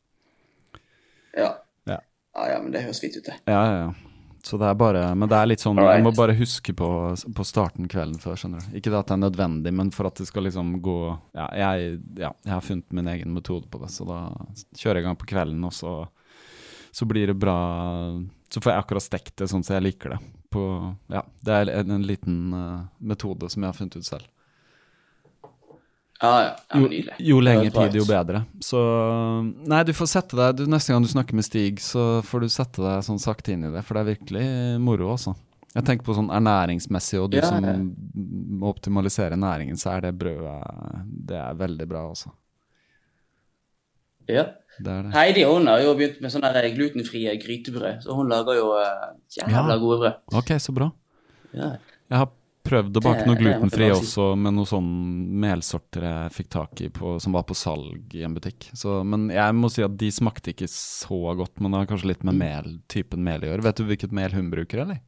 Ja. Ja. ja, ja, men det høres fint ut, det. Ja, ja, ja. Så det er bare Men det er litt sånn Jeg må bare huske på, på starten kvelden før, skjønner du. Ikke at det er nødvendig, men for at det skal liksom gå Ja, jeg, ja, jeg har funnet min egen metode på det, så da kjører jeg i gang på kvelden, og så, så blir det bra Så får jeg akkurat stekt det sånn som jeg liker det. På, ja, det er en, en liten uh, metode som jeg har funnet ut selv. Ja, ja. Jo, jo bra tid, jo bedre. Så Nei, du får sette deg du, Neste gang du snakker med Stig, så får du sette deg sånn sakte inn i det, for det er virkelig moro, altså. Jeg tenker på sånn ernæringsmessig, og du Ja, som ja. må optimalisere næringen, så er det brødet Det er veldig bra, altså. Ja. Det er det. Heidi hun har jo begynt med sånne glutenfrie grytebrød, så hun lager jo eh, jævla Ja. gode brød. Ok, så bra. Ja. Jeg har prøvd å bake noe glutenfri også, med noen sånne melsorter jeg fikk tak i på, som var på salg i en butikk. Så, men jeg må si at de smakte ikke så godt, men det har kanskje litt med Mm. mel, typen mel å gjøre. Vet du hvilket mel hun bruker, eller?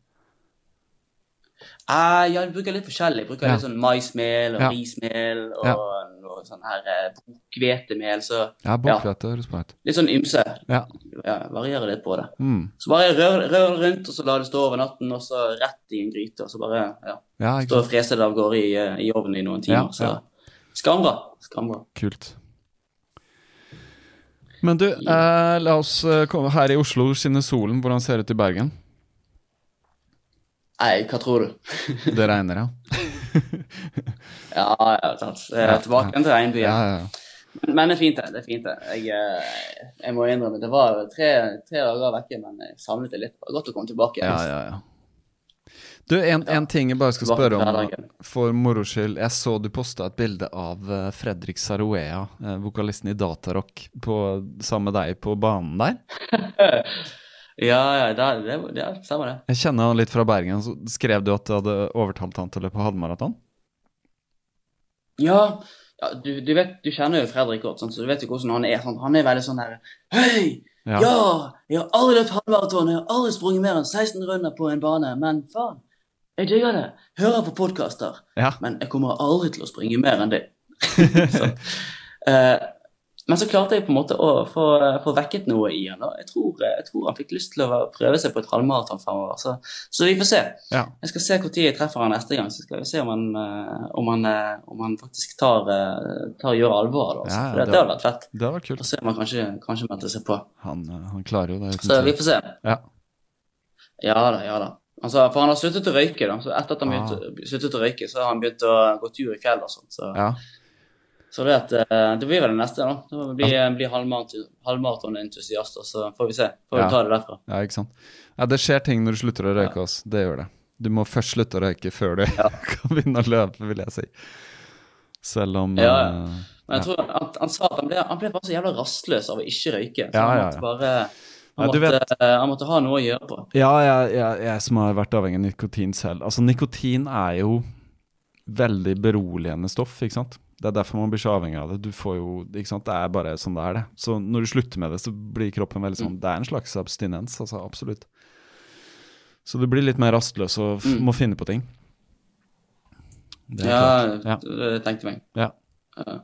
Uh, ja, jeg bruker litt forskjellig. Jeg bruker Ja. litt sånn maismel og Ja. rismel og Ja. noe sånn her eh, bokhvetemel, så Ja, bokhvete høres bra ut. litt sånn ymse. Ja. Ja, varierer litt på det. Mm. Så bare rør, rør rundt, og så la det stå over natten, og så rett i en gryte, og så bare ja, ja, og sant. frese det av gårde i, eh, i ovnen i noen timer. Ja, Så ja. skambra. Skambra. Kult. Men du, eh, la oss eh, komme her i Oslo, skinner solen. Hvordan ser det ut i Bergen? Nei, hva tror du? Det regner, ja. Ja, ja, sant. Det er tilbake igjen til regnbyen. Ja, ja, ja. Men, men det er fint, det. det er fint det. Jeg, eh, jeg må innrømme, det var tre, tre dager vekke, men jeg savnet det litt. Det var godt å komme tilbake. Ja, ja, ja. Du, en, en ting jeg bare skal spørre om, for moro skyld. Jeg så du posta et bilde av eh, Fredrik Saroea, eh, vokalisten i Datarock, på, sammen med deg på banen der. Ja, ja, det, det, det stemmer det. Jeg kjenner han litt fra Bergen. Så skrev du at du hadde overtalt han til å løpe halvmaraton? Ja, ja du, du vet, du kjenner jo Fredrik godt, sånn, så du vet jo hvordan han er. Sånn. Han er veldig sånn der Hei! Ja. Ja. Jeg har aldri løpt halvmaraton, jeg har aldri sprunget mer enn 16 runder på en bane, men faen, jeg digger det. Hører på podkaster, Ja. men jeg kommer aldri til å springe mer enn det. så, uh, men så klarte jeg på en måte å få, få vekket noe i han. Og jeg tror, jeg tror han fikk lyst til å prøve seg på et halvmaraton fremover. Så, så vi får se. Ja. Jeg skal se når jeg treffer han neste gang, så skal vi se om han, eh, om han, eh, om han faktisk tar, tar gjør alvor av det. Ja, det, det- hadde vært fett. Det var Og kult. se om han kanskje, kanskje meldte seg på. Han, han klarer jo det. Så vi får se. Ja. Ja da, ja da. Altså, for han har sluttet å røyke, da. Så etter at han Ah. sluttet å røyke, så har han begynt å gå tur i fjell og sånt. Så, Ja. så det, at, eh, det blir vel det neste, da. Det blir, blir halvmaraton- halvmaratonentusiast, og så får vi se. Får vi Ja. ta det derfra. Ja, ikke sant. Ja, det skjer ting når du slutter å røyke også. Det gjør det. Du må først slutte å røyke før du kan begynne å løpe, vil jeg si. Selv om Ja, ja. eh, Men jeg tror han, han sa at han ble, han ble bare så jævla rastløs av å ikke røyke. Så Ja, han måtte ja. bare Ja, han, du måtte, vet- han måtte ha noe å gjøre på. Ja, jeg, jeg, jeg som har vært avhengig av nikotin selv. Altså, nikotin er jo veldig beroligende stoff, ikke sant. Det er derfor man blir så avhengig av det. Du får jo, ikke sant, Det er bare sånn det er, det. Så når du slutter med det, så blir kroppen veldig sånn Det er en slags abstinens, altså. Absolutt. Så du blir litt mer rastløs og Mm. må finne på ting. Det Ja, ja. det tenkte jeg meg. ja. Ja.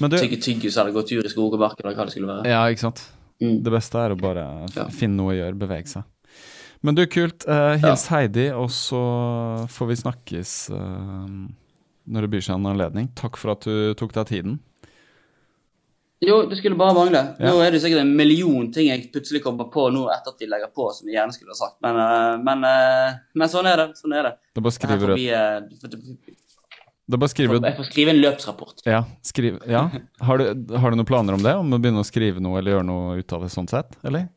Men du tyggis eller gå tur i skog og mark eller hva det skulle være. Ja, ikke sant. Mm. Det beste er å bare Ja. finne noe å gjøre, bevege seg. Men du, kult. Uh, hils Heidi, og så får vi snakkes uh, når det byr seg en anledning. Takk for at du tok deg tiden. Jo, det skulle bare mangle. Ja. Nå er det sikkert en million ting jeg plutselig kommer på nå etter at de legger på, som jeg gjerne skulle ha sagt. Men, eh, men, men sånn er det. Sånn er det. Da bare skriver du eh, Da bare skriver du jeg får skrive en løpsrapport. Ja. Skriv, ja. Har, du, har du noen planer om det? Om å begynne å skrive noe eller gjøre noe ut av det sånn sett? Eller?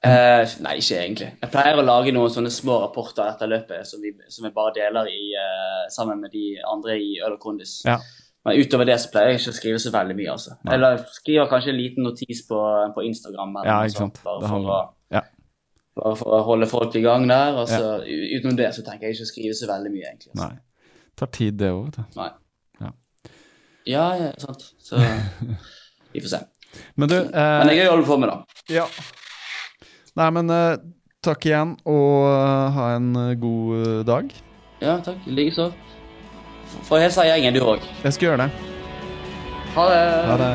Eh, nei, ikke egentlig. Jeg pleier å lage noen sånne små rapporter etter løpet som vi, som vi bare deler i, eh, sammen med de andre i Øl og Kondis. Ja. Men utover det så pleier jeg ikke å skrive så veldig mye. altså. Nei. Eller skriver kanskje en liten notis på, på Instagram. eller Ja, ikke sant. sånt, Bare for, å, ja. bare for å holde folk i gang der. og så ja. Utenom det så tenker jeg ikke å skrive så veldig mye, egentlig. altså. Nei. Tar tid, det òg, vet du. Nei. Ja. Ja, ja, sant. Så vi får se. Men du Men eh, jeg er jo holder på med det. Ja. Nei, men eh, takk igjen, og eh, ha en eh, god eh, dag. Ja, takk. Likeså. Får hilse gjengen, du òg. Jeg skal gjøre det. Ha det. Ha det.